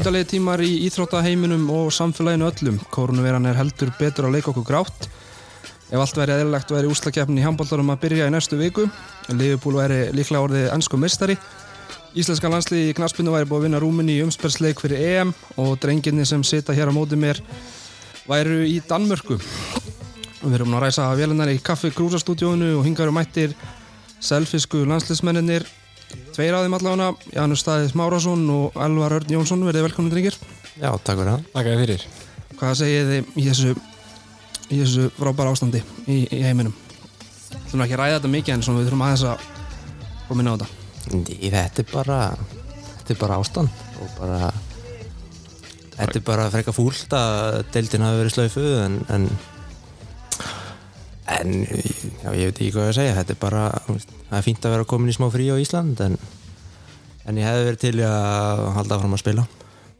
undarlegi tímar í íþróttaheiminum og samfélaginu öllum. Kórunveran er heldur betur að leika okkur grátt. Ef allt verið eðlilegt væri úslakefnin í handbóltarum að byrja í næstu viku. Liverpool væri líklega orðið ennsku mistari. Íslenska landslið í knaspinu væri búið að vinna rúminni í umspersleik fyrir EM og drenginni sem sita hér á móti mér væru í Danmörku. Við erum að ræsa vélennar í kaffi grúsastúdjónu og hingarum mættir selfisku landsliðsmenninir Tveir af þeim allavega, Janus Staðis Márásson og Elvar Örn Jónsson, verðið velkomin drengir. Já, takk fyrir það. Takk fyrir. Hvað segir þið í þessu, í þessu frábæra ástandi í, í heiminum? Þú þurfum ekki að ræða þetta mikið en við þurfum aðeins að koma inn á þetta. Þetta er bara, þetta er bara ástand og bara, þetta er bara freka fúlt að deildin hafi verið slaufuð en, en en já, ég veit ekki hvað ég að segja. Þetta er bara, það er fínt að vera komin í smá frí á Ísland en, en ég hefði verið til að halda fram að spila.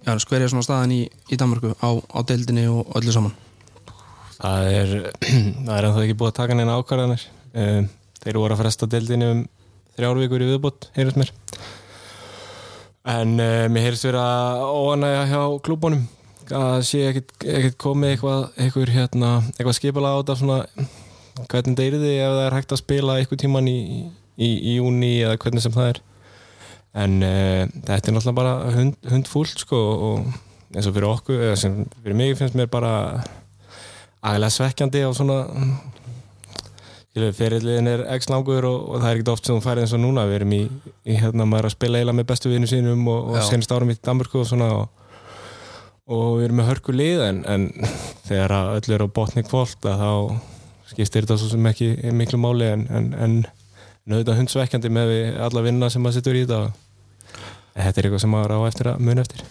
Já, er svona staðan í, í Danmarku á, á deildinni og öllu saman? Það er það er ennþá ekki búið að taka neina ákvarðanir. Þeir voru að fresta deildinni um þrjárvíkur í viðbútt, heyrðast mér. En uh, mér heyrðist vera óanægja hjá klúbónum að sé ekkert komið eitthvað eitthvað, hérna, eitthvað skipala á þetta svona hvernig það er því ef það er hægt að spila eitthvað tíman í, í, í júni eða hvernig sem það er? En uh, þetta er náttúrulega bara hund, hundfúlt sko og eins og fyrir okkur, eða sem fyrir mig finnst mér bara aðeinslega svekkjandi á svona fyrirliðin er x langur og, og það er ekkert oft sem þú færið eins og núna. Við erum í, í hérna maður að spila eila með bestu vinnu sínum og, og senst árum í Danmarku og svona og, og við erum með hörku lið en, en þegar öll er á botni kvólt þá skiptir þetta svo sem ekki miklu máli en, en, en auðvitað hundsvekkjandi með alla vinna sem maður sittur í þetta. Þetta er eitthvað sem maður á eftir að muni eftir.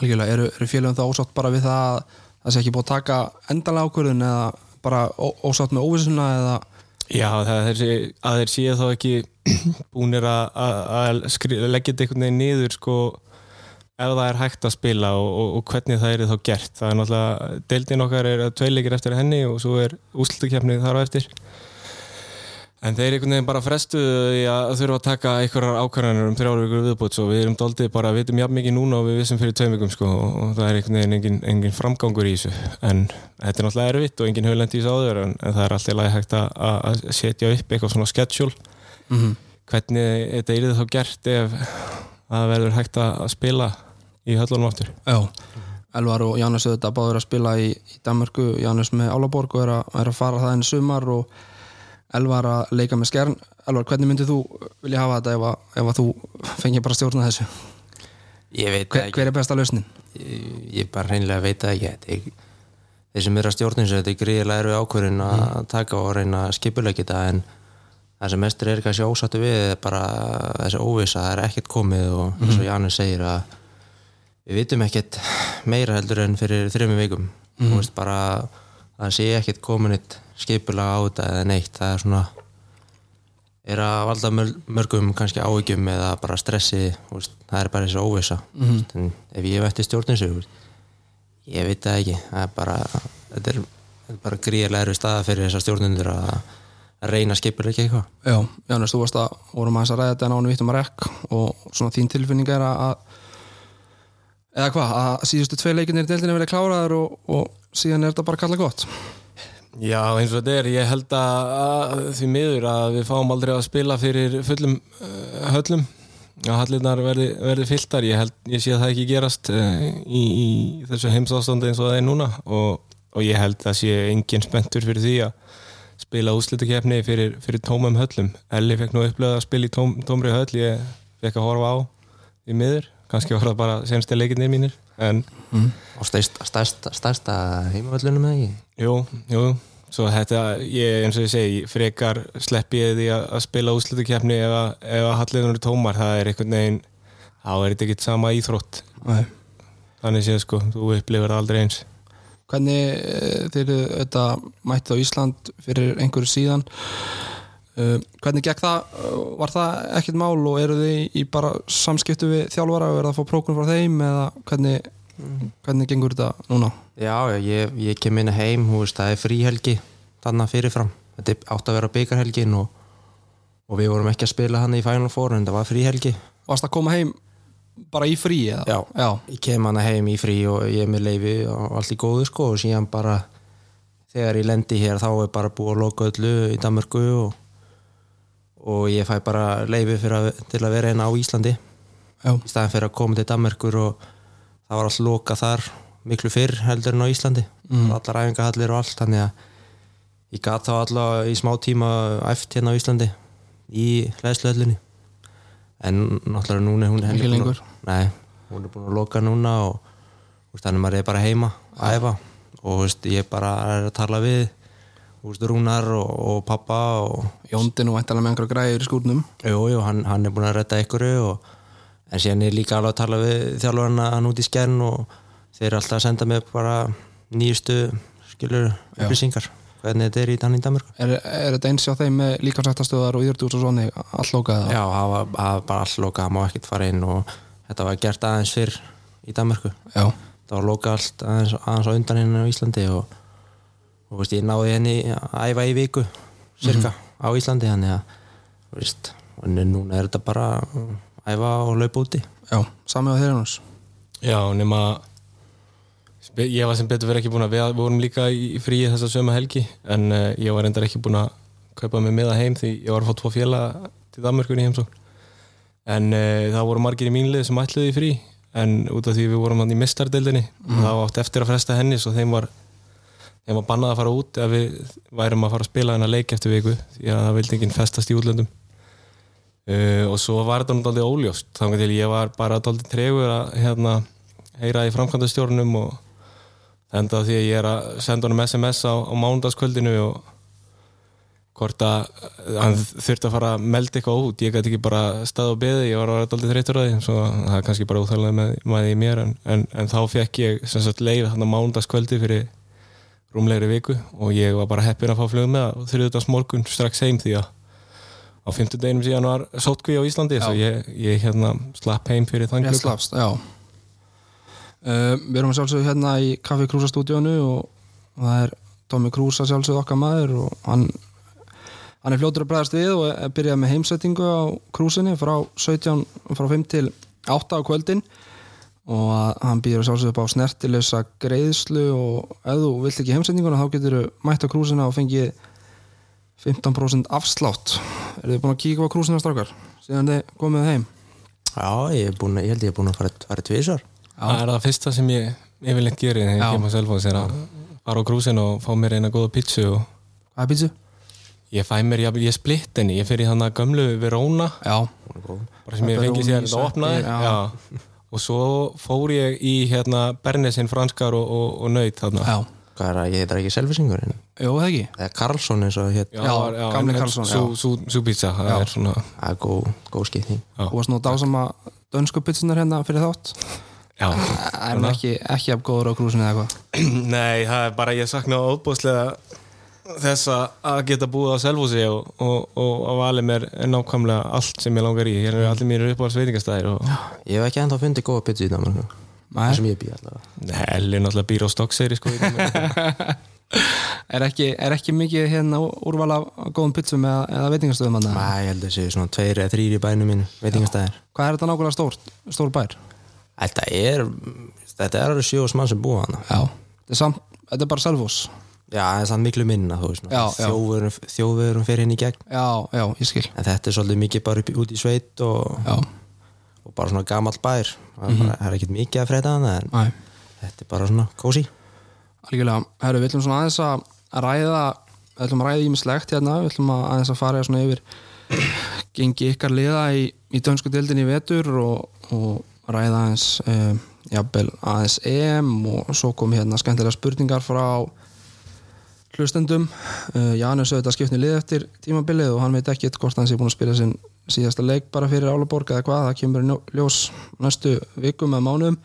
Algjörlega, eru, eru félagum það ósátt bara við það að það sé ekki búið að taka endalega ákvörðun eða bara ó, ósátt með óvissuna eða? Já, það er að þeir séu þá ekki búinir að leggja þetta einhvern veginn niður sko ef það er hægt að spila og, og, og hvernig það er þá gert. Það er náttúrulega, deildin okkar er tveilegir eftir henni og svo er úslutukefnið þar á eftir. En þeir einhvern veginn bara frestuðu að þurfa að taka einhverjar ákvarðanir um þrjáru vikur viðbútt og við erum doldið bara að vitum jafn mikið núna og við vissum fyrir tveim vikum sko og það er einhvern veginn engin, engin framgangur í þessu. En þetta er náttúrulega erfitt og engin höflendi í þessu áður en, en það er alltaf læg hægt að, að setja upp eitthvað svona schedule. Mm -hmm. hvernig þetta er þá gert ef það verður hægt að spila í höllunum áttur Já, Elvar og Janus auðvitað báður að spila í, í Danmarku Janus með Álaborg og er að, er að fara það enn sumar og Elvar að leika með skern Elvar, hvernig myndið þú vilja hafa þetta ef að, ef að þú fengið bara stjórna þessu? Hver, hver er besta lausnin? Ég, ég bara reynilega veit það ekki þeir sem eru að stjórna þessu þetta er gríðilega erfið ákvörðin að mm. taka og reyna að skipulegja þetta en það sem mestur er kannski ósattu við er bara þessi óvisa, það er ekkert komið og eins og mhm. Janus segir að við vitum ekkert meira heldur en fyrir þrjum vikum mm. þú veist bara það sé ekkert komin eitt skipulega á þetta eða neitt það er svona er að valda mörgum kannski áhyggjum eða bara stressi veist, það er bara þessi óvisa mm. en ef ég veit í stjórninsu ég veit það ekki það er bara þetta bara gríðilega erfið staða fyrir þessar stjórnundur að að reyna skipur ekki eitthvað. Já, Jánus, þú varst að vorum að þess að ræða þetta nánum vittum að rekk og svona þín tilfinning er að eða hvað, að síðustu tvei leikinir í deildinu verið kláraður og, og síðan er þetta bara kalla gott? Já, eins og þetta er, ég held að, að því miður að við fáum aldrei að spila fyrir fullum uh, höllum að hallirnar verði, verði fylltar. Ég, held, ég sé að það ekki gerast uh, í, í þessu heimsástandi eins og það er núna og, og ég held að sé engin spenntur fyrir því að spila úslutukefni fyrir, fyrir tómum höllum Elli fekk nú upplegað að spila í tóm, tómri höll ég fekk að horfa á í miður kannski var það bara senstu leikinnir mínir en mm. og stærsta, heimavöllunum eða ekki? Jú, jú svo þetta, ég eins og ég segi frekar slepp ég því að, að spila úslutukefni ef að, að halliðunum eru tómar það er einhvern veginn þá er þetta ekkert sama íþrótt Nei. þannig séð sko, þú upplifir aldrei eins Hvernig eh, þeir eru þetta mættið á Ísland fyrir einhverju síðan Uh, hvernig gekk það? Var það ekkert mál og eru þið í bara samskiptu við þjálfara og er það að fá prókunum frá þeim eða hvernig, hvernig gengur þetta núna? Já, ég, ég kem inn heim, veist, það er fríhelgi þannig fyrirfram, þetta átt að vera byggarhelgin og, og við vorum ekki að spila hann í Final Four en það var fríhelgi Varst það að koma heim bara í frí eða? Já. Já, ég kem hana heim í frí og ég er með leifi og allt í góðu sko og síðan bara þegar ég lendi hér þá er bara búið að loka öllu í Danmörku og, og ég fæ bara leifi að, til að vera einn á Íslandi já, í staðin fyrir að koma til Danmörkur og það var allt loka þar miklu fyrr heldur en á Íslandi mm. allar æfingahallir og allt þannig að ég gat þá allavega í smá tíma eftir hérna á Íslandi í hlæðsluhöllinni en náttúrulega núna er hún henni búin nei, hún er búin að loka núna og veist, þannig að maður er bara heima að æfa. Og veist, ég bara er að tala við veist, Rúnar og, og pappa og Jóndi nú ættalega með einhverja græður í skúrnum. Jú, jú, hann, hann er búin að redda ykkur og, en síðan er líka alveg að tala við þjálfarna hann út í skern og þeir eru alltaf að senda mig bara nýjustu skilur upplýsingar hvernig þetta er í þannig Danmörku? Er, er þetta eins hjá þeim með líkansættastöðar og íðurtús og svona allt lókað? Já, það var, það var bara all loka, það má ekkert fara inn og þetta var gert aðeins fyrr í Danmörku. Já, það var loka allt aðeins, aðeins á undan henni á Íslandi og, og veist, ég náði henni að æfa í viku cirka á Íslandi þannig að veist, og núna er þetta bara að æfa og laupa úti. Já, sami á þeirra hans Já, nema ég var sem betur verið ekki búin að við vorum líka í fríi þessa söma helgi en uh, ég var endar ekki búin að kaupa mig með að heim því ég var að fá tvo fjela til Danmörkunni heimsókn en uh, það voru margir í mínlið sem ætluði í frí en út af því við vorum hann í mistardeldinni mm. var átt eftir að fresta henni svo þeim var, þeim var bannað að fara út ef við værum að fara að spila hennar leik eftir viku því að það vildi enginn festast í útlöndum uh, og svo var þetta náttúrulega óljóst þá til ég var bara náttúrulega tregur að hérna, heyra í framkvæmdastjórnum og enda því að ég er að senda honum SMS á, á mánudagskvöldinu og hvort að hann þurfti að fara að melda eitthvað út. Ég gæti ekki bara stað og beði ég var að vera alltaf þreytur að því svo það er kannski bara úþægilega með, með því mér. En, en, en þá fekk ég sem sagt leið hann á mánudagskvöldi fyrir rúmlegri viku og ég var bara heppin að fá flugum með og þrjúðast morgun strax heim því að á fymtudeginum síðan var sótkví á Íslandi svo ég, ég hérna slapp heim fyrir þann klukka já uh, Við erum sjálfsögðu hérna í Kaffi Krúsa stúdíónu og, það er Tommy Krúsa sjálfsögðu okkar maður og hann hann er fljótur að bregðast við og er byrjað með heimsettingu á krúsinni frá 17, frá 5 til 8 á kvöldin og hann býður sjálfsögðu upp á snertilösa greiðslu og ef þú vilt ekki heimsettinguna þá getur þú mætt á krúsina og fengið 15% afslátt Er þið búin að kíka á krúsina strákar síðan þið komið heim? Já, ég, búin, ég held ég er búin að fara, fara tvísar Það er það fyrsta sem ég yfirleitt gerir þegar Já. ég kem á Selfoss er að fara á krúsin og fá mér eina góða pítsu og Hvað er pítsu? ég fæ mér, ég, ég splitt henni. Ég fyrir hann að gömlu Verona. Já, bara sem ég fengi sér þetta opnaði. Já. já. og svo fór ég í hérna Bernesin franskar og, og, og nöyt þarna. Já, Hvað er það, ég heitir ekki selvisingur en jú það ekki? Eða Karlsson eins og hér Já, gamli en- en Karlsson, sú, já. sú, sú pizza, það Já. er svona það er góð, góð skipting. Þú varst nú dásama dönsku pítsunar hérna fyrir þátt já, Það er nú ekki, ekki af góður á krúsinu eða eitthvað? Nei, það er bara ég sakna óbúðslega þess að- geta búið á Selfossi og, og, og að vali mér nákvæmlega allt sem ég langar í. Hér eru allir mínir uppáhalds veitingastæðir og Ég hef ekki ennþá fundið góða pizza í Danmarku Nei. það sem ég býð allavega. Nei, Elli náttúrulega býr á stokkseri sko, er ekki, er ekki mikið hérna úrval af góðum pizzum eða, eða veitingastöðum hann Nei, ég held að séu svona tveir eða þrýr í bænum mínu veitingastæðir. Hvað er þetta nákvæmlega stór, stór bær? Þetta er þetta er alveg sjóðs mann sem búa hana Já, þetta er, samt, þetta er bara Selfoss. Já, það er samt miklu minna þjóðverum fyrir henni í gegn. Já, já, ég skil. En þetta er svolítið mikið bara upp, út í sveit og, og bara svona gamall bær. Það bara, það er ekkert mikið að freda hana en næ, þetta er bara svona kósi algjörlega. Herru, við ætlum svona aðeins að ræða við ætlum að ræða ímislegt hérna. Við ætlum að aðeins að fara svona yfir gengi ykkar liða í, í dönsku deildinni í vetur og, og ræða aðeins um, jafnvel EM og svo kom hérna skemmtilega spurningar frá hlustendum. Uh, Janus auðvitað skipni lið eftir tímabilið og hann veit ekki hvort hann sé búin að spila sinn síðasta leik bara fyrir Álaborg eða hvað, það kemur ljós næstu vikum eða mánuðum.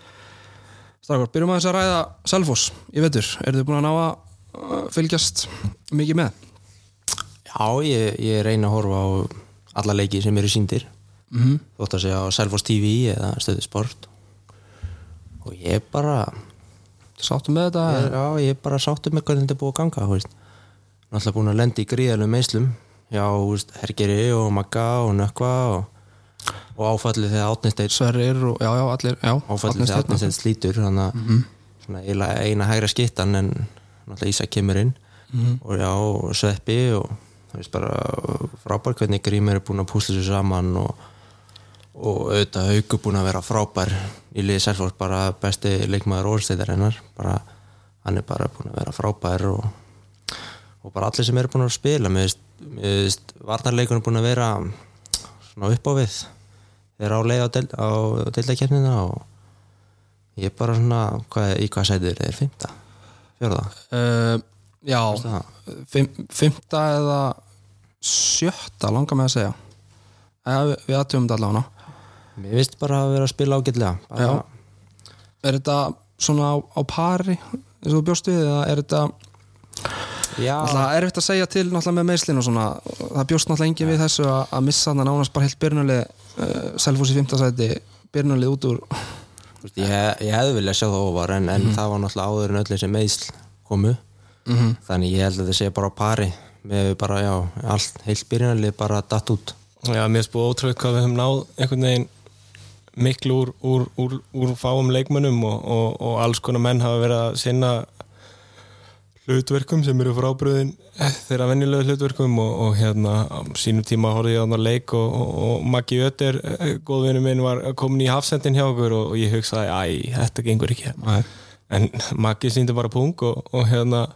Strákar, byrjum aðeins að ræða Selfoss í vetur, eru þið búin að ná að fylgjast mikið með? Já, ég, ég reyna að horfa á alla leiki sem eru síndir Mm -hmm. þótt að segja á Selfoss TV eða stöðu sport. Og ég er bara Sáttu með þetta? ég, já, ég er bara sáttu með hvernig þetta er búið að ganga náttúrulega búin að lenda í gríðalum meislum já, veist, Hergeri og Magga og Nökkva og, og áfallið þegar átnisteit Sverrir og já, já, allir já, áfallið þegar átnisteit slítur þannig að svona eiginlega eina hægra skittan en náttúrulega Ísa kemur inn. Og já, og Sveppi og það veist bara frábær hvernig Grímur er búin að púsla sér saman og, og auðvitað Hauku búin að vera frábær í liði Selfors bara besti leikmaður orðstæðarinnar bara, hann er bara búin að vera frábær og, og bara allir sem eru búin að spila. Mér veist, varnarleikunum búin að vera svona upp á við. Þeir á leið á, del, á deildakernina og ég er bara svona hvað, í hvað sætið er fymta, fjörða uh, Já, það? fimm, fymta eða sjötta langar með að segja. Eða við, við aðtöfum þetta allavega mér finnst bara að vera að spila ágætlega. Er þetta svona á, á pari eins og þú bjóst við eða er þetta Alltaf er eftir að segja til með meislin og svona það bjóst náttúrulega engin við þessu að, að missa þarna nánast bara heilt byrnulið uh, Selfos í fymtasæti byrnulið út úr þú veist, ég, ég hefði viljað sjá það ofar en, en það var náttúrulega áður en öll þessi meðsl komu. Mhm. þannig ég held að það sé bara á pari. Með bara, já, allt heilt byrjunarlið bara datt út. Já, mér er spúið ótrúið hvað við höfum náð einhvern veginn miklu úr, úr, úr, úr fáum leikmönnum og, og, og alls konar menn hafa verið að sinna hlutverkum sem eru frábriðin þeirra venjulegu hlutverkum og, og hérna á sínum tíma horfði ég á þarna leik og, og, og Maggi Ötter, góðvinnu minn var komin í hafsendin hjá okkur og, ég hugsaði, æ, þetta gengur ekki. En Maggi síndi bara pung og, og hérna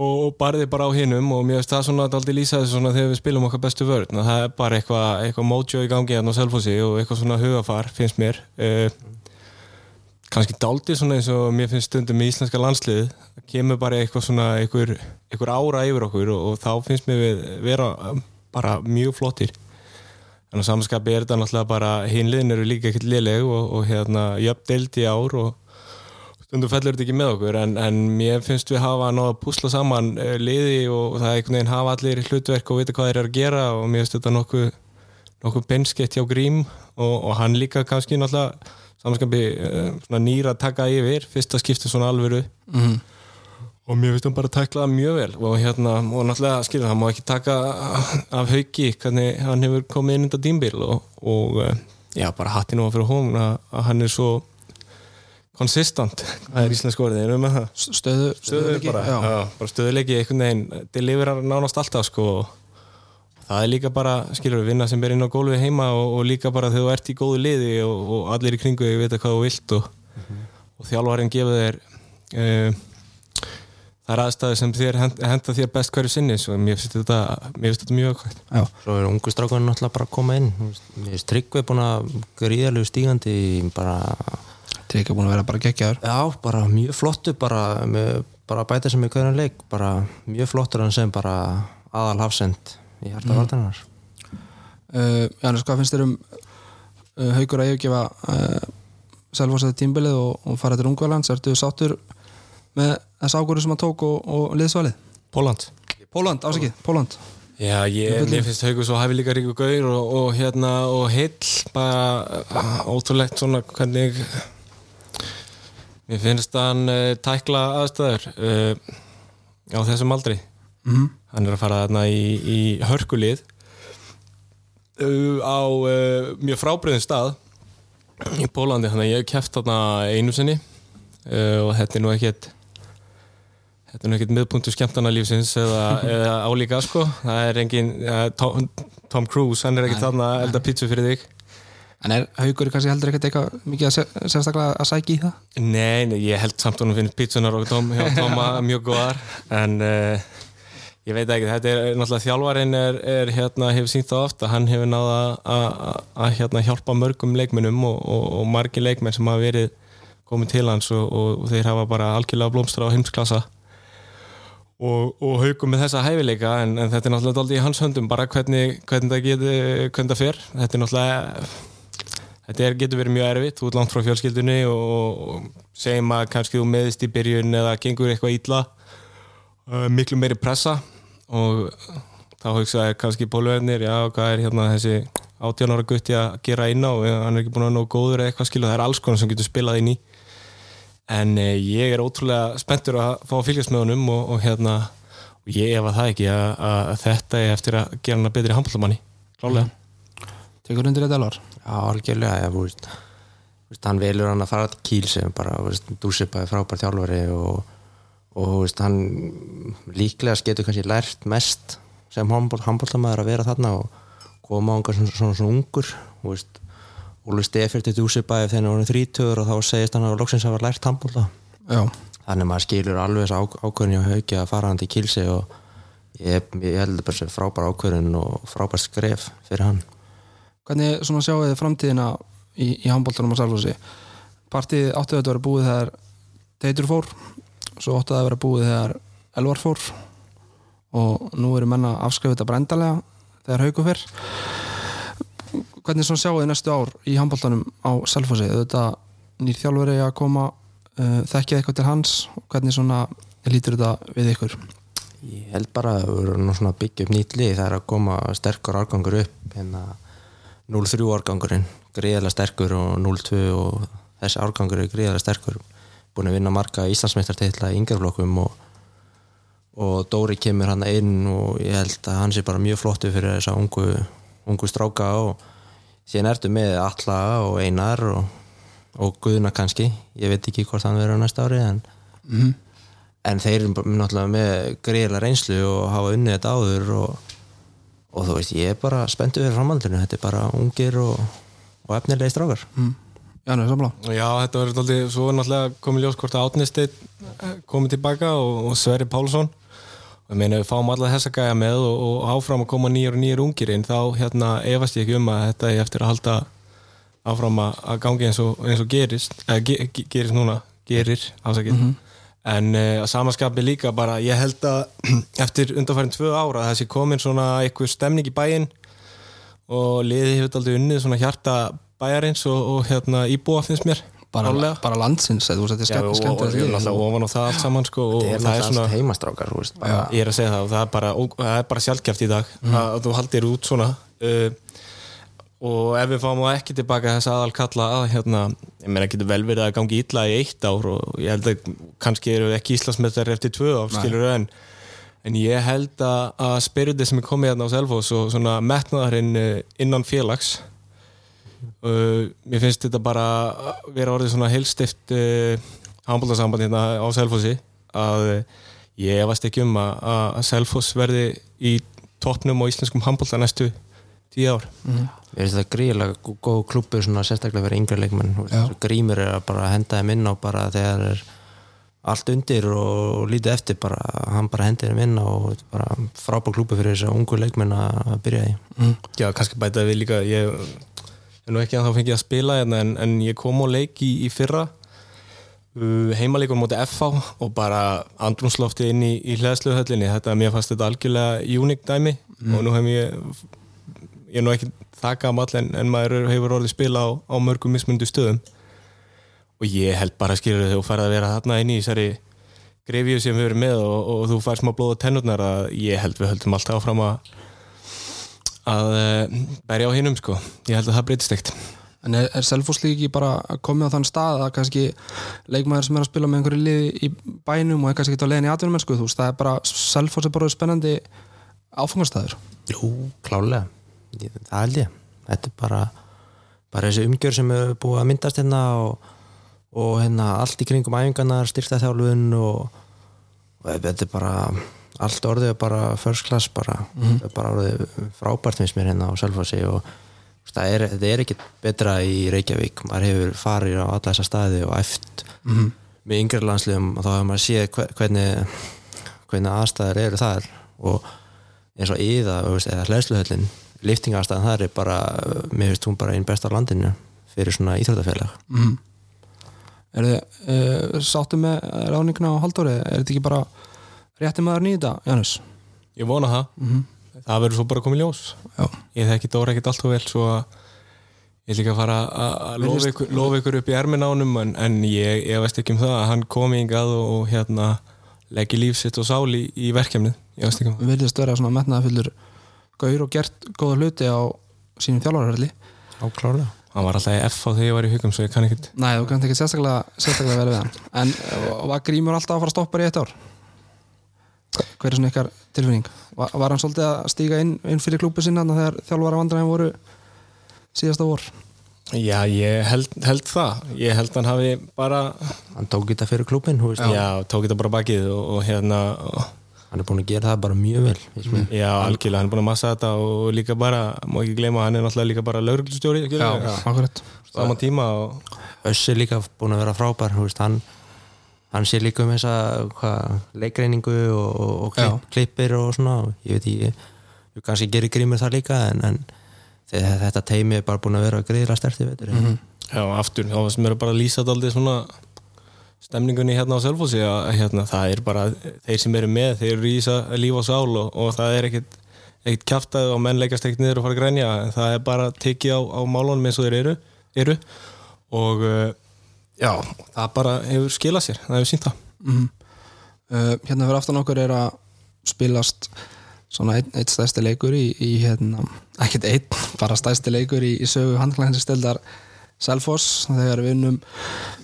og, barði bara á hinum og mér finnst það svona aldrei lýsa þessu svona þegar við spilum okkar bestu vörð það er bara eitthvað eitthva mojo í gangi hérna á Selfossi og eitthvað svona hugafar finnst mér. Uh, kannski dálítið svona eins og mér finnst stundum í íslenska landslið það kemur bara eitthvað svona einhver, einhver ára yfir okkur og, og þá finnst mér við vera bara mjög flottir. En á samanskapi er þetta náttúrulega bara hinliðin eru líka ekkert liðleg og, og hérna jöfn deild í ár og stundum fellur þetta ekki með okkur en, en mér finnst við hafa náða að púsla saman uh, liði og það er einhvern veginn hafa allir hlutverk og vita hvað þeir eru að gera og mér finnst þetta nokkuð nokkuð benskett hjá Grím og, og hann líka kannski náttúrulega samanskapi uh, nýra að taka yfir fyrsta skipti svona alvöru Mhm. og mér finnst hann bara að tækla það mjög vel og hérna, og náttúrulega skilur það má ekki taka af hauki hvernig hann hefur komið inn undan dýmbil og, og uh, já, bara hatti nú fyrir hún að, að hann er svo konsistant, það er íslensk orðið? Erum við með það? Stöðu, stöðuleiki, já. já. bara stöðuleiki einhvern veginn, deliverar nánast alltaf sko. Það er líka bara, skilur við vinna sem er inn á gólfi heima og, og líka bara þegar þú ert í góðu liði og, og allir í kringu þig vita hvað þú vilt og, og þjálfarinn gefur þér uh, það er aðstæði sem þér hend, henda þér best hverju sinni svo mér finnst þetta, mér finnst þetta mjög okkvæmt Já. svo er ungu strákunum náttúrulega bara að koma inn. Mér finnst Tryggvi búin að gríðarlegu stígandi bara, Er ekki búin að vera bara geggjaður? Já, bara mjög flottu bara, með, bara bæta sem í hverjum leik bara mjög flottur hann sem bara aðal hafsend í hjarta mm. vartanar uh, Janus, hvað finnst þér um uh, haugur að yfirgefa uh, Selfossæði tímbilið og, og fara til Ungverlands ertu sáttur með þess ágóru sem hann tók og, og liðsvalið? Póland Póland, ásakið, Póland Já, ég, finnst Haugur svo hæfi líka ríku gaur og, og hérna, og heill bara ótrúlegt svona hvernig mér finnst hann uh, tækla aðstæður uh, á þessum aldri. Mm. hann er að fara þarna í, í hörkulið. Uh, á uh, mjög frábriðin stað. Í Pólandi, þannig að ég hef keft þarna einu sinni og þetta er nú ekkert þetta er nú ekkert miðpunktu skemmtana lífsins eða, eða álíka sko. Það er engin, Tom, Tom Cruise hann er ekkert þarna að elda pítsu fyrir þig En er haugur kannski heldur ekkert eitthvað mikið að sé- sérstaklega að sækja í það? Nei, nei, ég held samt honum finnst pítsunar og Tom, hjá Toma mjög góðar. En uh, ég veit ekki, þetta er náttúrulega þjálfarinn er, er hérna, hefur sínt það ofta, hann hefur náða að hérna, hjálpa mörgum leikmennum og, og, og margir leikmenn sem hafa verið komið til hans og, og þeir hafa bara algjörlega blómstra á heimsklassa og, og haugum með þessa hæfileika en, en þetta er náttúrulega aldrei í hans höndum bara hvernig, hvernig það geti, hvernig það fer. Þetta er náttúrulega þetta er, getur verið mjög erfitt, þú ert langt frá fjölskyldunni og, og segjum að kannski þú meðist í byrjun eða gengur eitthvað ítla uh, miklu meiri pressa og þá hugsaði kannski bólverðnir, já hvað er hérna þessi 18 ára gutti að gera inn á? Hann er ekki búin að ná góður eða eitthvað skilu það er alls konar sem getur spilað inn í. En eh, ég er ótrúlega spenntur að fá að fylgjast með honum og, og hérna og ég efa það ekki að, að þetta er eftir að gera hann að betri handballamanni klálega Tekur undir þetta alvar? Já, algjörlega, já, þú veist, hann velur hann að fara til Kíl sem bara, þú veist, Dúsipa er frábær þjálfari og, og þú veist, hann líklega getur kannski lært mest sem handbóltamæður að vera þarna og koma á einhver svona, svona, svona ungur þú veist, Óli Stefir til Dúsipa ef þeirra voru þrítur og þá segist hann að loksins að vera lært handbólta þannig að maður skilur alveg þessu á- ákvörðun hjá Hauki að fara hann til Kílsi og ég, ég held að bara sé frábær ákvörðun og frábær skref fyrir hann hvernig svona sjáu þið framtíðina í, í handbóltanum á Salfossi Partið áttu þetta að vera búið þegar Teitur fór svo áttu það að vera búið þegar Elvar fór. Og nú eru menna afskrifið þetta brendalega þegar Hauku fyrr hvernig svona sjáu þið næstu ár í handbóltanum á Salfossi þetta nýr þjálfari að koma uh, þekkja eitthvað til hans. Hvernig svona lítur þetta við ykkur? Ég held bara að við svona að byggja upp nýtt lið. Það er að koma sterkur árgangur upp. Hérna 0-3 árgangurinn greiðlega sterkur og 0-2 og þessi árgangur er greiðlega sterkur búin að vinna marga Íslandsmeistarteitla í yngjaflokkum og, og Dóri kemur hann inn og ég held að hann sé bara mjög flottu fyrir þessa ungu, ungu stráka og síðan ertu með Alla og Einar og, og Guðna kannski ég veit ekki hvort hann verður næsta ári en mm. en þeir eru náttúrulega með greiðlega reynslu og hafa unnið þetta áður og, og þú veist, ég er bara spenntu fyrir framhaldinu, þetta er bara ungir og, og efnilegi strákar. Mm. Samla Já, þetta verður alltaf, svo er náttúrulega komið ljós hvort að Átnisteinn komið tilbaka og, og Sverri Pálsson. Og ég meina við fáum alla þessa gæja með og, og áfram að koma nýjar og nýjar ungir inn. Þá hérna efast ég ekki um að þetta er eftir að halda áfram að, að gangi eins og, eins og gerist eða ge, ge, gerist núna, gerir ásakið en uh, að samaskapi líka bara ég held að eftir undanfærin tvö ára þessi komin svona eitthvað stemning í bæinn og liði hefur aldrei unnið svona hjarta bæjarins og, og hérna íbúa finnst mér bara, bara landsins eða þú veist, þetta er og, skemmt og, og, og, og ofan á það allt saman sko, og, þetta er það er svona heimastrákar þú veist, bara, ég er að segja það og það er bara, það er bara sjálfgeft í dag að, að þú haldir út svona uh, og ef við fáum það ekki tilbaka þess aðal kalla að hérna, ég meina getur vel verið að gangi illa í eitt ár og ég held að kannski eru ekki Íslandsmeistar eftir tvö ár skilur en, en ég held að, að spyriti sem er komið hérna á Selfoss og svona metnaðarinn uh, innan félags uh, mér finnst þetta bara vera orðið svona heilstift uh, handbóltarsamband hérna á Selfossi að uh, ég efast ekki um að, að Selfoss verði í toppnum á íslenskum handbólta næstu tíu ár. Mér finnst þetta gríðilega gó- góð klubur svona sérstaklega fyrir yngri leikmenn. Veist, grímur er að bara henda þeim inn á bara þegar er allt undir og lítið eftir bara, hann bara hendir þeim inn á og þetta er bara frábær klubur fyrir þess að ungu leikmenn að byrja í. Mm. Já, kannski bæta við líka ég er nú ekki að þá fengið að spila hérna, en, en ég kom á leik í, í fyrra uh, heimaleikur móti FH og bara andrumslofti inn í, í hlæðsluhöllinni þetta, mér fannst þetta algjörlega unik dæmi og nú hef ég ég er nú ekki það gamall en, en maður hefur orðið spila á, á mörgum mismundu stöðum. Og ég held bara skilur þegar þú færð að vera þarna inn í þessari grefju sem við erum með og, og þú fær smá blóð á tennurnar að ég held við höldum alltaf áfram að að uh, berja á hinnum sko. Ég held að það breytist ekkert. En er, er Selfoss líka ekki bara komið á þann stað að kannski leikmaður sem er að spila með einhverju liði í bænum og er kannski ekki á leiðin í atvinnumennsku þú veist, það er bara, Selfoss er bara spennandi áfangastæður Jú, klálega það held ég. Þetta er bara, bara þessi umgjör sem er búið að myndast hérna og, og hérna allt í kringum æfingarnar styrta þjálfun og, og þetta er bara allt orðið er bara first class bara, þetta er bara orðið frábært finnst mér hérna á Selfossi og það er, er ekki betra í Reykjavík. Maður hefur farið á alla þessa staði og eft mm. með yngri landsliðum og þá hefur maður séð hve- hvernig, hvernig aðstæður eru þar og eins og íða eða hlæðsluhöllin, liftingaðstæðan þar er bara, mér finnst hún bara einn besta á landinu fyrir svona íþróttafélag. Mm. Er þið uh, sáttu með ráninguna á Halldóri? Er þetta ekki bara rétti maður nýta, Janus? ég vona það, Mm það verður svo bara komið ljós. Já, ég þekki Dóra ekkert allt og vel svo að ég líka að fara að- lofa ykkur, lofa ykkur upp í ermin ánum en, en ég, ég veist ekki um það að hann komi hingað og, og hérna leggi líf sitt og sál í, í verkefnið. Ég veist ekki um það. Við viljast vera svona metnaðafullur gaur og gert góða hluti á sínum þjálfarhverli áklálega. Hann var alltaf í F á þegar ég var í hugum svo ég kann ekkert. Nei, þú kannt ekki sérstaklega, sérstaklega vera við hann. En uh, var Grímur alltaf að fara að stoppa í eitt ár? Hver er svona ykkar tilfinning? Var, var hann svolítið að stíga inn, inn fyrir klúpu sinna þegar þjálfara vandræðin voru síðasta vor? Já, ég held, held það. Ég held hann hafi bara hann tók þetta fyrir klubin já, tók þetta bara bakið og, og hérna og, hann er búin að gera það bara mjög vel mm. Já, algjörlega, hann er búin að massa þetta og líka bara, má ekki gleyma, hann er náttúrulega líka bara lauruglustjóri Já, akkurat Saman tíma og Össi líka búin að vera frábær veist, hann, hann sé líka um þessa leikreiningu og, og klipp, klippir og svona ég veit ég, ég kannski gerir grímur þar líka en, en þetta teimi er bara búin að vera greiðra sterti mm -hmm. Já, aftur, þá sem eru bara að lýsa þetta aldrei svona stemningunni hérna á Selfossi að hérna, það er bara þeir sem eru með, þeir eru í líf og sál og, og það er ekkert ekkert kæftað og menn leikast ekkert niður og fara að grænja það er bara tekið á, á málunum eins og þeir eru, eru. og uh, já, það bara hefur skilað sér, það hefur sínt það mm -hmm. uh, Hérna fyrir aftan okkur er að spilast svona einn ein stæsti leikur í, í hérna, ekkert einn, bara stæsti leikur í, í sögu handlæðinsstildar Selfoss þegar við unnum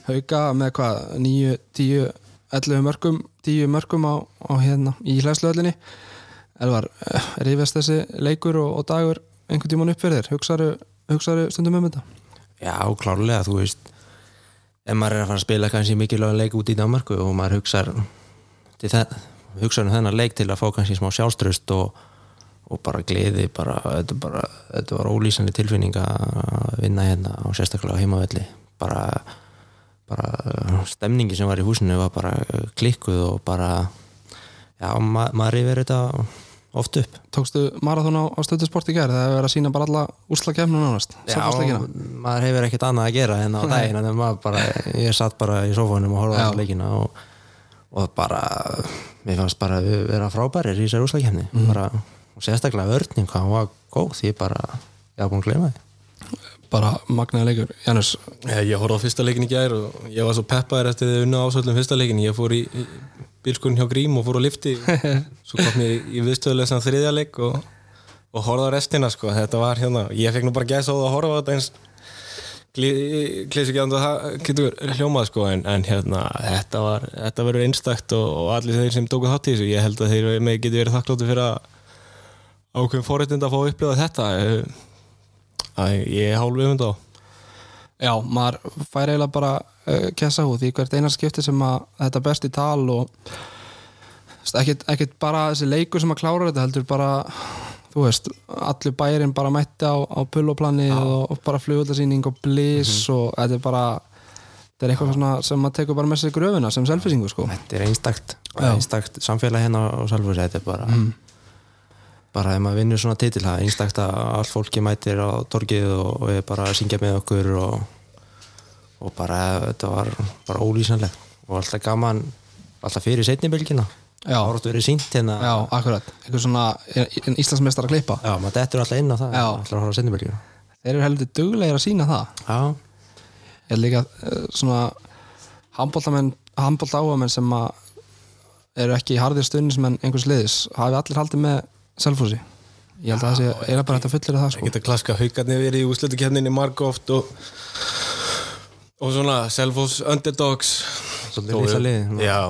hauga með hvað 9, 10, 11 mörgum 10 mörgum á, á hérna í hlæsluöllinni Elvar, er yfirst þessi leikur og, og dagur einhvern tíman uppverðir, hugsaðu, hugsaðu stundum um þetta? Já, klárlega, þú veist ef maður er að fara að spila kannski mikilvæg leik út í Danmarku og maður hugsaður hugsaður um þennan leik til að fá kannski smá sjálfströst og og bara gleði bara, þetta, bara, þetta var ólýsandi tilfinning að vinna hérna og sérstaklega heimavelli bara, bara stemningi sem var í húsinu var bara klikkuð og bara já, ma maður yfir þetta oft upp. Tókstu marathón á, á stöðusport í gerð? Það hefur verið að sína bara alla úslakefnu nánast? Já, maður hefur ekkert annað að gera en á daginn, en bara, ég satt bara í sófónum og horfaði á leikina og, og bara mér fannst bara að vera frábærir í þessar úslakefni mm. bara og sérstaklega vörning, hann var góð því bara, ég hafa búin að glema því. Bara magnaði leikur. Janus? Ég, ég horfði á fyrsta leikin í gær og ég var svo peppaður eftir því unna ásvöldum fyrsta leikin ég fór í, í bílskurinn hjá Grím og fór á lifti. Svo kom ég í viðstöðulega þriðja leik og, og horfði á restina sko. þetta var hérna, ég fekk nú bara gæsa á það að horfa á þetta eins klísi ekki að það getur hljómað sko en, en hérna, þetta var þetta verður einstakt og, og allir þeir sem tóku þátt í þessu, ég held að þeir með getur verið þakkláttu fyrir að ákveðin fórrættind að fá að upplifa þetta að ég er hálf viðmynd á. Já, maður fær eiginlega bara uh, kessa hú því hvert einar skipti sem að þetta best í tal og ekkert, bara þessi leikur sem að klára þetta heldur bara þú veist, allir bærin bara mætti á, á pulloplanni og, og bara flugöldarsýning og bliss mm -hmm. og þetta er bara þetta er eitthvað svona sem maður tekur bara með sig gröfina sem selfisingu sko. Þetta er einstakt, einstakt samfélag hérna á selfis, þetta er bara mm bara ef maður vinnur svona titil það er einstakta að allt fólki mætir á torgið og, er bara að syngja með okkur og, og bara þetta var bara ólýsanlegt og alltaf gaman alltaf fyrir setnibilgina það voru verið sínt hérna. Já, akkurat, eitthvað svona Íslandsmeistar að klippa. Já, maður dettur alltaf inn á það alltaf að hóra setnibilgina Þeir eru heldur duglegir að sína það. Já. Ég er líka uh, svona handbóltáamenn sem eru ekki í hardir stundin en einhvers liðis hafi allir haldið með Selfossi. Ég held að það sé eða bara þetta fullir að það sko. Ég get að klaska haugarnir verið í úslutukefninni margóft og og svona Selfoss underdogs. Svolítið lísa lið Já,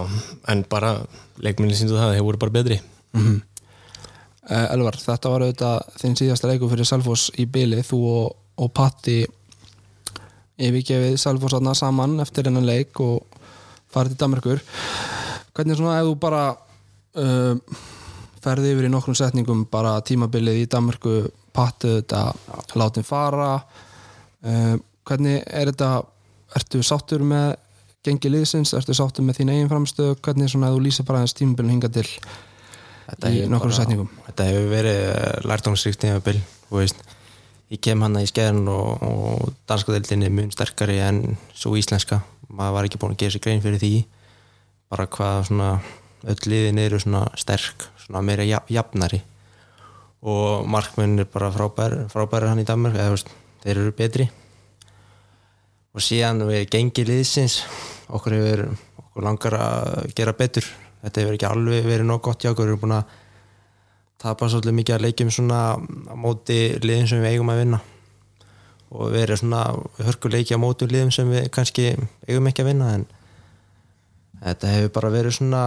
en bara leikminni síndu það, þeir voru bara betri. Mm -hmm. Elvar, þetta var auðvitað þinn síðasta leiku fyrir Selfoss í byli, þú og, og Patti. Yfirgefið Selfoss aðna saman eftir hennan leik og farið til Danmarkur hvernig svona ef þú bara uh, ferði yfir í nokkrum setningum bara tímabilið í Danmarku pattu þetta látin fara. Uh, hvernig er þetta? Ertu sáttur með gengi liðsins, ertu sáttur með þín eigin framstöð hvernig er svona að þú lýsa bara þess tímabilið hinga til þetta í nokkrum bara, setningum? Þetta hefur verið eh, lærtámsrikt tímabil ég kem hana í skeðan og, og danskadeildin er mjög sterkari en svo íslenska. Maður var ekki búin að gera sér grein fyrir því bara hvað svona öll liðin eru svona sterk svona meira jafnari. Og markmenn er bara frábær frábæri hann í Danmark eða veist, þeir eru betri. Og síðan við gengið liðsins okkur hefur okkur langar að gera betur. Þetta hefur ekki alveg verið nóg gott hjá okkur við erum búin að tapa svolítið mikið að leikjum svona á móti liðin sem við eigum að vinna. Og við erum svona hörkuleiki á móti liðum sem við kannski eigum ekki að vinna en þetta hefur bara verið svona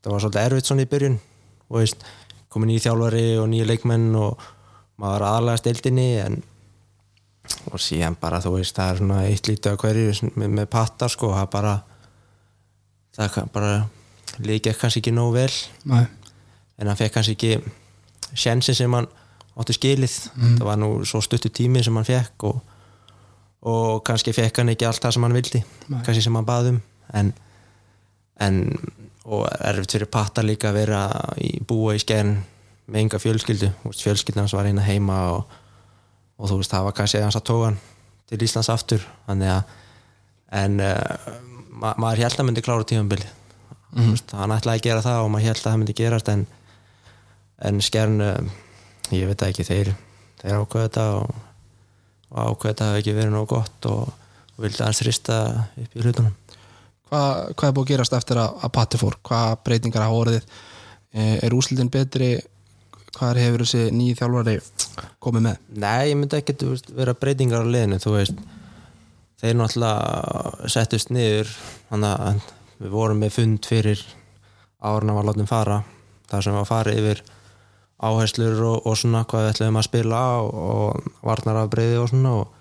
það var svolítið erfitt svona í byrjun. Og veist, komin í þjálfari og nýja leikmenn og maður aðalega stildinni en og síðan bara þú veist það er svona eitt lítið á hverju með, með pattar sko það bara það bara líka kannski ekki nóg vel. Nei. en hann fekk kannski ekki sjensin sem hann átti skilið. Það var nú svo stuttu tími sem hann fekk og, og kannski fekk hann ekki allt það sem hann vildi Nei. kannski sem hann baði um. En, en og erfitt fyrir patta líka að vera í búa í skern með enga fjölskyldu. Þú veist, fjölskyldan hans var eina heima og, og þú veist það var kannski hans að tóga hann til Íslands aftur. Þannig að en uh, ma maður held að myndi klára tífambili mm -hmm. hann ætlaði að gera það og maður held að það myndi gerast en, en skern uh, ég veit ekki, þeir þeir ákveða þetta og, og ákveða þetta hafi ekki verið nóg gott og, og vildi hans rista upp í hlutunum Hvað, hvað er búið að gerast eftir að, að Patti fór? Hvað breytingar hafa orðið? Eh, Er úslitin betri? Hvað hefur þessi nýji þjálfari komið með? Nei, ég myndi ekki vera breytingar á liðinu þú veist þeir náttúrulega settust niður þannig að við vorum með fund fyrir árna var látum fara þar sem var farið yfir áherslur og, og svona hvað við ætlum að spila á og varnarafbreyði og svona og,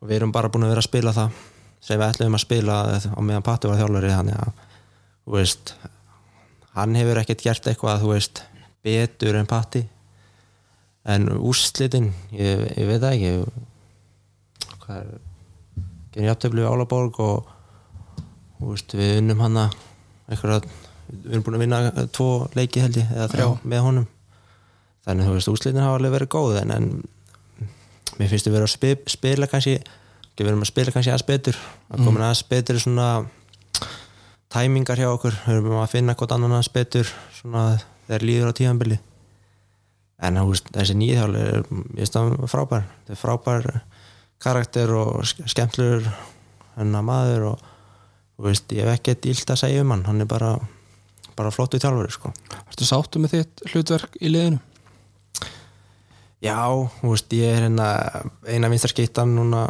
og við erum bara búin að vera að spila það sem við ætlum að spila á meðan Patti var þjálfari þannig að þú veist hann hefur ekkert gert eitthvað þú veist betur en Patti en úrslitin ég, ég veit það ekki hvað er genið jafntöflu við Álaborg og þú veist, við unnum hana eitthvað, við erum búin að vinna tvo leiki held ég, eða þrjá Já. með honum þannig þú veist, úrslitin hafa alveg verið góð en, en mér finnst við vera að spila, spila kannski við erum að spila kannski aðeins betur. Að koma aðeins betur svona tæmingar hjá okkur, við erum að finna hvort annan aðeins betur svona þegar líður á tíðanbili en veist, þessi nýðhjáli er ég veist það frábær. Þetta er frábær karakter og ske- skemmtlur hennar maður og veist, ég hef ekkert ílt að segja um hann. Hann er bara, bara flottu þjálfur sko. Ertu sáttu með þitt hlutverk í liðinu? já, veist, ég er hérna eina vinstarskittan núna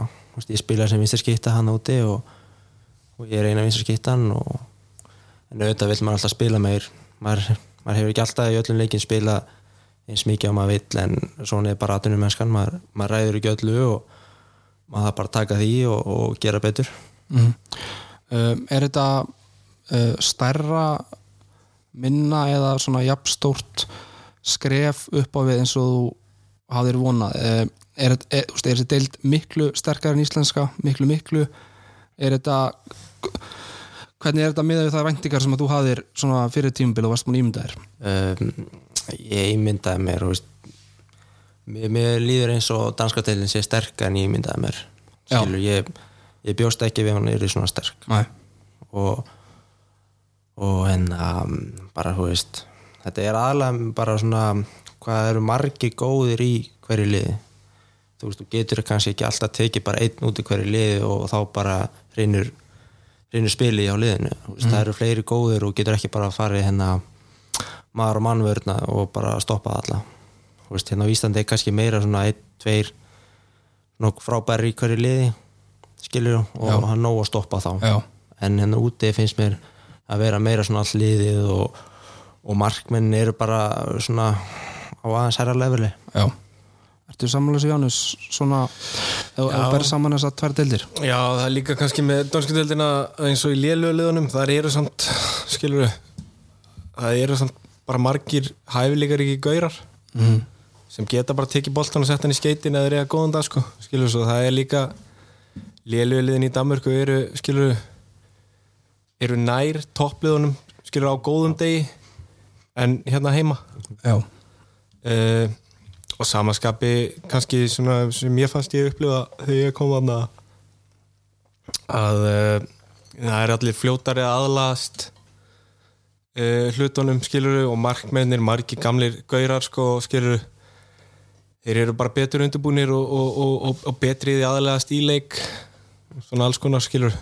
ég spila sem vinstarskitta hann úti og, og ég er eina vinstarskittan og en auðvitað vil maður alltaf spila meir. Maður, maður hefur ekki alltaf í öllum leikin spila eins mikið á maður vill en svona er bara aðtunum mennskan maður, maður ræður ekki öllu og maður þarf bara að taka því og, og gera betur. Mm. Um, er þetta uh, stærra minna eða svona jafnstórt skref upp á við eins og þú hafðir vonað? Um, er, er, er, þessi deild miklu sterkar en íslenska, miklu miklu? Er þetta hvernig er þetta við það væntingar sem að þú hafðir svona fyrir tímubil og varst múin ímyndaðir um, ég ímyndaði mér veist, mér, mér líður eins og danska deilin sé sterk en ég ímyndaði mér. Já. skilur, ég, ég bjóst ekki við hún er svona sterk. Nei. og og um, bara þú veist þetta er aðalega bara svona hvað eru margi góðir í hverju liði þú veist, þú getur kannski ekki alltaf tekið bara einn út í hverju liði og þá bara reynur reynur spili á liðinu veist, það eru fleiri góðir og getur ekki bara að fara í hérna maður og mannvörna og bara stoppa alla þú veist, hérna á Íslandi er kannski meira svona einn, tveir nokk frábæri í hverju liði skilur og Já. hann nóg að stoppa þá Já. en hérna úti finnst mér að vera meira svona all liðið og, og markmenn eru bara svona á aðeins herra leveli Já. Ertu sammála sig Jánus svona þú berð saman þess að tvær deildir Já, það er líka kannski með dönskudeldina eins og í lélögulegunum, það eru samt skilur það eru samt bara margir hæfileikar ekki gaurar mm. sem geta bara tekið boltan og sett hann í skeitin eða reyða góðan dag sko, skilur svo það er líka lélögulegin í Danmörku eru skilur eru nær toppliðunum skilur á góðum degi en hérna heima Já. uh, og samaskapi kannski svona sem ég fannst ég upplifa þegar ég kom þarna að uh, það er allir fljótari að aðlast uh, hlutunum skiluru og markmennir, margi gamlir gaurar sko skiluru þeir eru bara betur undirbúnir og, og, og, og, og betri í leik svona alls konar skilur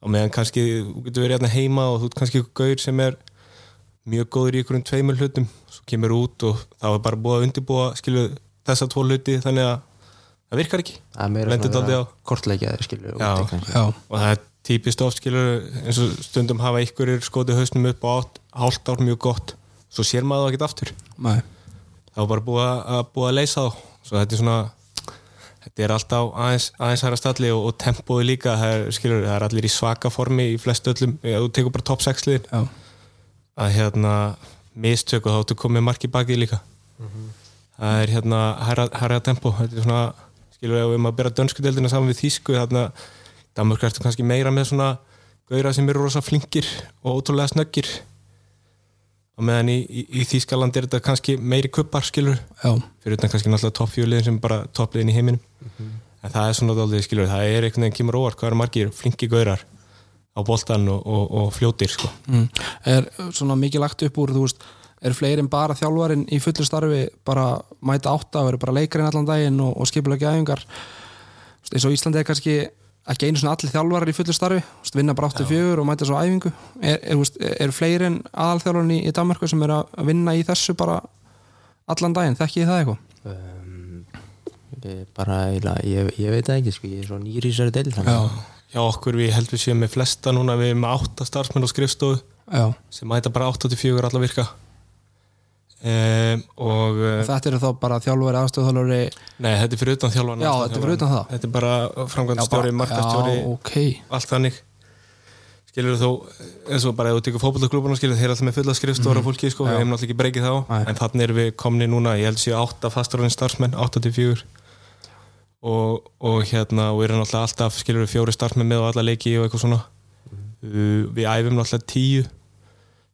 og meðan kannski þú getur verið hérna heima og þú ert kannski gaur sem er mjög góður í einhverjum tveimur hlutum svo kemur út og það var bara búið að undirbúa skilur þessa tvo hluti þannig að það virkar ekki er svona dálítið að á. kortleikjaðir. Já. og það er típist oft skilur eins og stundum hafa einhverjir skotið hausnum upp á átt, hálft ár mjög gott svo sér maður það ekki aftur Nei. það var bara búið að, búið að leysa þá svo þetta er svona þetta er alltaf aðeins, aðeins hæra stalli og, og tempói líka það er, skilur, það er allir í svaka formi í flestu öllum, þú tekur bara top 6 liðin Já, að hérna mistök og þá áttu komið mark í bakið líka það er hérna hæra tempo, þetta er svona skilur við, ef maður bera dönsku deildina saman við þýsku þarna, Danmark ertu kannski meira með svona gauðra sem eru rosa flinkir og ótrúlega snöggir. Og meðan í, í, í Þýskaland er þetta kannski meiri kuppar skilur. Já, fyrir utan kannski náttúrulega toppfjöliðin sem bara toppliðin í heiminum. En það er svona dálítið skilur það er einhvern veginn kemur óvart hvað eru margir flinki gaurar á boltan og, og, og fljótir sko. mm. Er svona mikið lagt upp úr, þú veist Er fleiri en bara þjálfarinn í fullu starfi bara mæta átta og eru bara leikarinn allan daginn og, og skipulega gæfingar eins og Íslandi er kannski ekki einu svona allir þjálfarar í fullu starfi veist, vinna bara 84 og mæta svo æfingu er, er, veist, er fleiri en aðalþjálfarinn í, í Danmarku sem er að vinna í þessu bara allan daginn, þekki ég það eitthvað? um, ég bara, eiginlega, ég, ég veit það ekki sko, ég er svo nýri í þessari deil þannig Já, okkur við heldum við séum með flesta núna við erum með átta starfsmenn á skrifstofu Já, sem mæta bara 84 alla virka um, og uh, þetta eru þá bara þjálfari, aðstöðþjálfari nei, þetta er fyrir utan þjálfan Já, þetta er fyrir utan það. Þetta er bara framkvæmstjóri, markastjóri Já, ok allt þannig skilur þó, eins og bara ef þú tekur fótbollaklúbuna skilur þeir eru alltaf með fulla skrifstóra fólki sko. Já. við hefum náttúrulega ekki breykið þá Nei. en þannig erum við komni núna, ég held séu átta fastaröðin starfsmenn, 84 og, og hérna og við erum náttúrulega alltaf, skilur við fjóri starfsmenn með og alla leiki og eitthvað svona. Uh, við æfum náttúrulega tíu.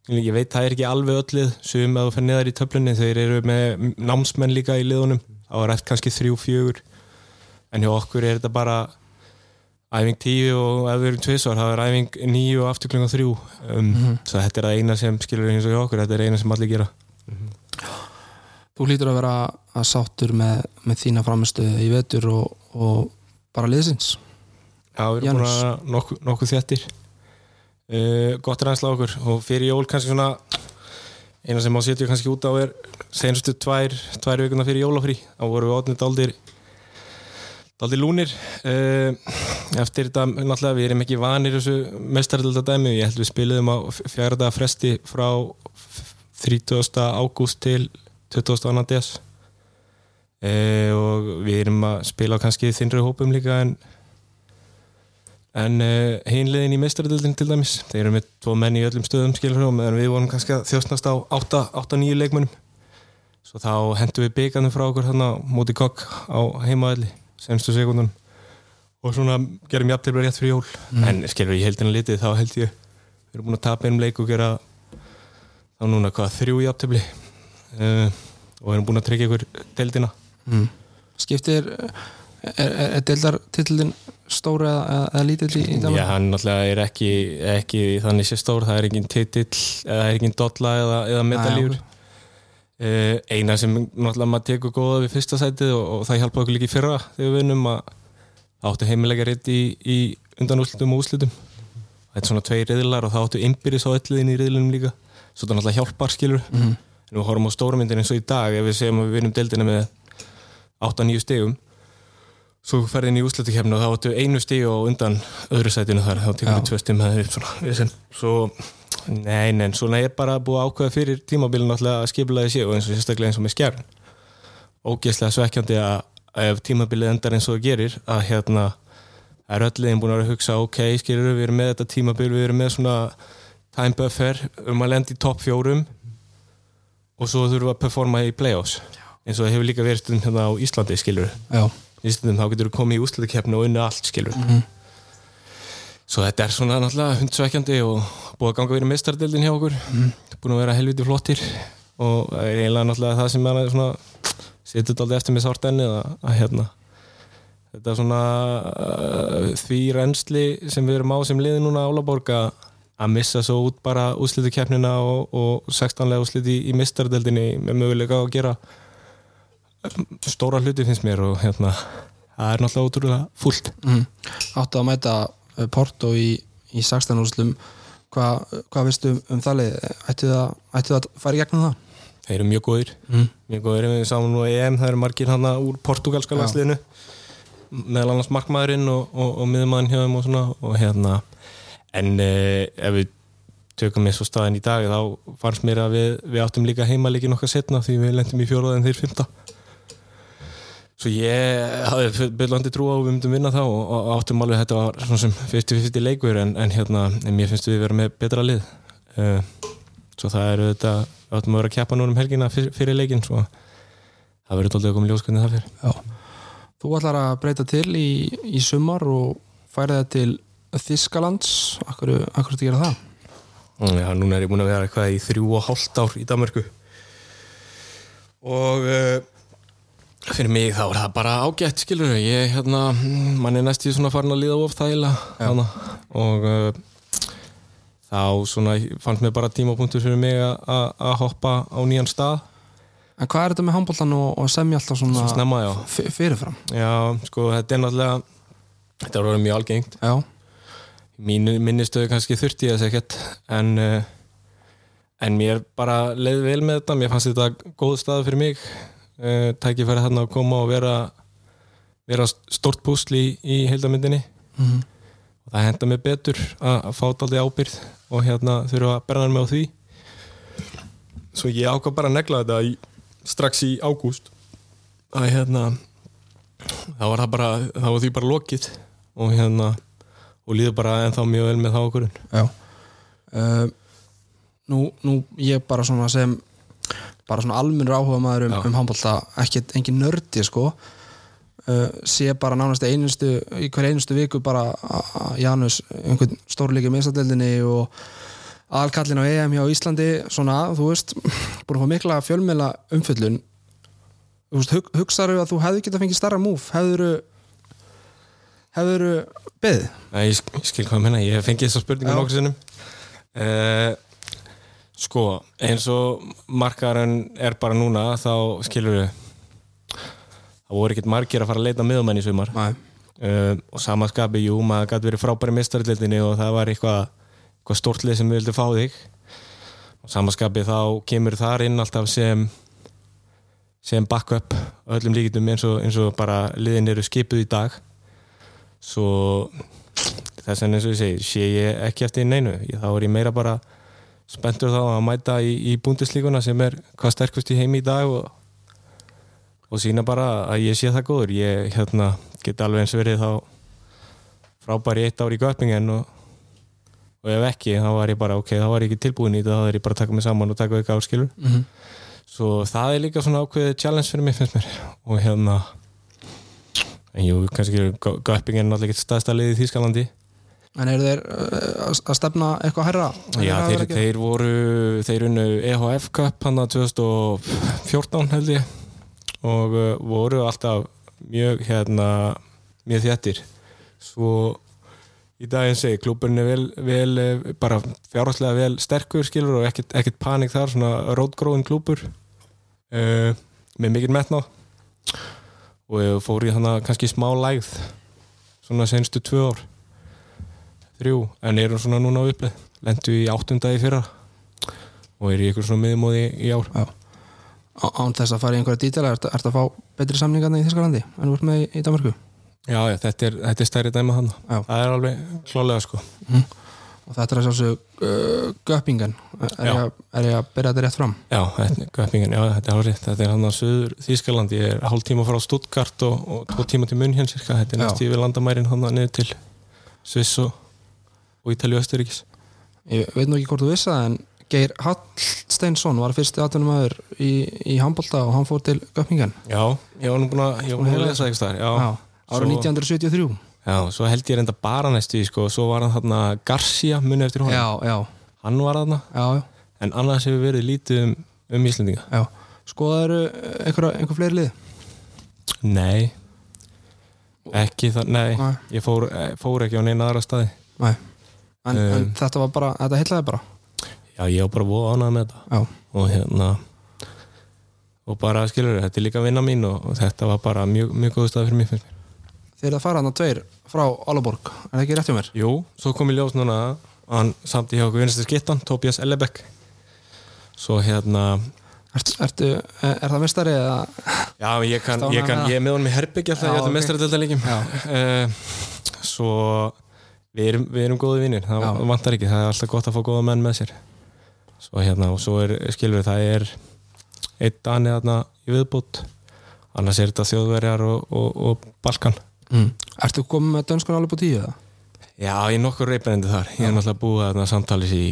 Ég veit það er ekki alveg öllið sem að þú fer neðar í töflunni þeir eru með námsmenn líka í liðunum. Þá er eftir kannski þrjú, fjögur. En hjá okkur er þetta bara æfing tíu og ef við erum tvisvar þá er æfing níu og aftur klunga þrjú. Um, svo þetta er það eina sem skilur eins og hjá okkur, þetta er eina sem allir gera Þú hlýtur að vera að sáttur með, með þína framistuðu í vetur og, og bara liðsins. Já, við erum að nokkuð, nokkuð þjættir uh, gott reynsla á okkur. Og fyrir jól kannski svona eina sem má setja kannski út á er senastu tvær, tvær vikuna fyrir jólafrí. Þá vorum við átnið daldir daldir lúnir. Uh, eftir þetta, náttúrulega við erum ekki vanir þessu mestarölda dæmi, ég held við spiliðum á fjara daga fresti frá 30. ágúst til 22. des uh, og við erum að spila á kannski þinnri hópum líka en En uh, hinliðin í meistaradöldin til dæmis, þeir eru með tvo menn í öllum stöðum skilur og meðan við vorum kannski að þjóstnast á 8-9 leikmönnum. Svo þá hendum við byggarnir frá okkur hérna móti kokk á heimaðalli, senstu sekundunum. Og svona gerum jafnlega rétt fyrir jól. En skilur í heldina litið þá held ég, við erum búin að tapa einum leik og gera þá núna hvað, þrjú jafnlega. Uh, og erum búin að tryggja ykkur deildina. mm. Skiptir er, er, er deildartillin stóri eða, eða, lítill í, í Já, Danmark? hann náttúrulega er ekki, ekki þannig sé stór, það er engin titill eða það er engin dolla eða, eða medaljur Nei, uh, eina sem náttúrulega maður tekur góða við fyrsta sætið og, og það hjálpa okkur líka í fyrra þegar við vinnum að áttu heimilega rétt í, í undanúslitum og úslitum þetta er svona tvei riðlar og það áttu innbyrðis á ölluðin í riðlunum líka svo það náttúrulega hjálpar skilur Mhm. En við horfum á stórmyndin eins og í dag ef við segjum að við vinnum deildina með 8-9 stegum svo ferði inn í úslutukefni og þá áttu einu stíg og undan öðru sætinu þar þá tekum við tvö stíg með þeir svona, svo, nei, nei, svona er bara búið að ákveða fyrir tímabilin að skipulaði sé og eins og sérstaklega eins og með skjærn ógeðslega svekkjandi að ef tímabilið endar eins og það gerir að hérna er öll liðin búin að hugsa ok, skilur við erum með þetta tímabil við erum með svona time buffer um að lenda í topp fjórum og svo þurfum við að performa í playoffs. Eins og það hefur líka verið stundum hérna á Íslandi skilur í stundum þá getur þú komið í úslutakefni og unni allt skilur Mhm. svo þetta er svona náttúrulega hundsvekkjandi og búið að ganga að vera mestardildin hjá okkur. Búin að vera helviti flottir. Og eiginlega náttúrulega það sem er svona setur þetta aldrei eftir með sárt ennið að, að hérna þetta er svona uh, því reynsli sem við erum á sem liði núna álaborg að missa svo út bara úslitukefnina og, og 16lega úsliti í, í mistardeldinni með möguleika að gera stóra hluti finnst mér og hérna það er náttúrulega ótrúlega fullt mm. áttu að mæta eh, Porto í, í 16 úrslum hvað hva veistu um það lið? Ættu það, það að fara í gegnum það? þeir eru mjög góðir. Mm. mjög góðir, við sáum nú EM það eru margir hana úr portugalska landsliðinu. Meðal annars markmaðurinn og, og, og miðurmaðurinn hjá þeim og svona. Og hérna en eh, ef við tökum eins og staðin í dag þá fannst mér að við, við áttum líka heima líka nokkað setna því við lendum í fjóraða en þeir fymta Svo ég hafði byllandi trú á að við myndum vinna þá og, og áttum alveg þetta var svona sem fyrstu fyrstu leikur en, en hérna, en mér finnst við vera með betra lið. Uh, svo það eru þetta áttum að vera að keppa núna um helgina fyrir, fyrir leikin svo það verður alltaf að koma ljós hvernig það fyrir Já. Þú ætlar að breyta til í, í sumar og færa það til Þískalands Akkur, akkur þetta gera það? Já, núna er ég búin að vera eitthvað í þrjú og hálft ár í Danmarku og uh, fyrir mig þá er það bara ágætt skilur ég, hérna, mann er næst í svona farin að líða of þægilega hana. og uh, þá svona fannst mér bara tímapunktur fyrir mig að- að að hoppa á nýjan stað. En hvað er þetta með handbóltan og, og semja alltaf svona Svo snemma, fyrirfram? Já, sko, þetta er náttúrulega þetta er orðið mjög algengt. Já, mín minnistöðu kannski þurfti ég þess ekkert en uh, en mér bara leið vel með þetta mér fannst þetta góð stað fyrir mig uh, tækifæri þarna að koma og vera vera stort púsli í, í heildamyndinni Mhm. og það henda mig betur að, að fá daldi ábyrð og hérna þurfa að berna mig á því svo ég ákvað bara að negla þetta í, strax í ágúst að hérna þá var það bara, þá var því bara lokið og hérna og líður bara ennþá mjög vel með þá okkur já. Uh, nú, nú ég bara svona sem bara svona almennur áhuga maður um, um handbólta ekki engin nördi sko. Uh, sé bara nánast einustu í hver einustu viku bara Janus einhvern stórleiki meðsadeldinni og aðalkallin á EM hjá Íslandi svona, þú veist, búin að fá mikla fjölmiðla umfyllun þú veist, hug, hugsaðu að þú hefði getað fengið starra múf hefðuru hefðuru beðið? Nei, ég sk- ég skil hvað að menna, ég hef fengið þessa spurningu Já. nokkur sinnum. Uh, Sko, eins og markaðarinn er bara núna þá skilur við það voru ekkert margir að fara að leita miðumenn í sumar. Uh, og sama skapi, jú, maður gæti verið frábæri mistarillildinni og það var eitthvað eitthvað stórt lið sem við vildum fá þig. Og sama skapi þá kemur þar inn alltaf sem sem backup öllum líkitum eins og, eins og bara liðin eru skipuð í dag svo þess vegna eins og ég segi sé ég ekki eftir neinu. Þá er ég meira bara spenntur þá að mæta í, í búndislíkuna sem er hvað sterkust í heimi í dag og, og sína bara að ég sé það góður. Ég hérna, get alveg eins verið þá frábæri eitt ár í göppingen og, og ef ekki þá var ég bara ok, þá var ég ekki tilbúin í þetta þá er ég bara að taka mig saman og taka auka áskilur Mm -hmm. svo það er líka svona ákveðið challenge fyrir mig finnst mér. Og hérna en jú, kannski göppingen er náttúrulega ekki staðstæða liðið í Þýskalandi. En eru þeir uh, að- stefna eitthvað herra? Já, þeir, þeir voru þeir unnu EHF Cup hann að 2014 held ég. Og uh, voru alltaf mjög hérna mjög þjættir svo í dag eins og klúburinn er vel, vel eh, bara fjárháslega vel sterkur skilur og ekkert, ekkert panik þar svona rótgróðin klúbur uh, með mikið metna og ég fór í þannig kannski smá lægð svona senstu tvö ár þrjú, en erum svona núna á uppleið. Lendu í áttunda í fyrra. Og er í ykkur svona miðmóði í ár. Á- Án þess að fara í einhverja dítela ert að fá betri samningarna í Þískalandi en þú ert með í, í Danmarku já, já, þetta er, þetta er stærri dæma hann Já. það er alveg klálega sko og þetta er að sjálfsög uh, göppingen er, ég er ég að byrja þetta rétt fram? Já, þetta göppingen, já, þetta er árið þetta er hann að söður Þýskaland ég er hálf tíma frá Stuttgart og, og tvo tíma til München cirka, þetta er næst yfir landamærin hann að niður til Sviss og, og Ítalíu og Östuríkis ég veit nú ekki hvort þú vissi það en Geir Hallsteinsson var fyrsti atvinnumæður í, í handbolta og hann fór til göppingen já, ég var nú búin að, ég var nú að lesa eitthvað ára Svo- 1973 já, svo held ég reynda bara næstu í, sko, svo var hann þarna Garcia munið eftir honum, já, já, hann var þarna? Já, já, en annars hefur verið lítið um, um Íslendinga. Já. skoðaður einhver, einhver fleiri lið? Nei. Ekki það, nei, Nei. Ég fór, eh, fór ekki á neina aðra staði. Nei. En, en Um, þetta var bara, þetta heitlaði bara? Já, ég var bara voða ánað með þetta. Já, og hérna og bara skilur þetta er líka vinna mín og, og þetta var bara mjög, mjög góð stað fyrir mér. þeir að fara hann að tveir frá Álaborg, er það ekki rétt hjá mér? Jú, svo kom ég ljós núna að hann samt í hjá okkur vinstir skittan, Tobias Ellebekk svo hérna Ert, ertu, er, það mestari eða Já, ég, kann, Ertu ég, það? ég er með honum í herbyggja alltaf Já, í öllum ok. okay. mestaradeldalegjum uh, Svo við erum, við erum góði vinnir það Já. vantar ekki, það er alltaf gott að fá góða menn með sér Svo hérna, og svo er skilur það er einn dani þarna í viðbútt annars er þetta þjóðverjar og, og, og Balkan mm. Ertu komið með dönskun alveg på tíu eða? Já, ég er nokkur reyparendi þar ég er náttúrulega búið að samtalis í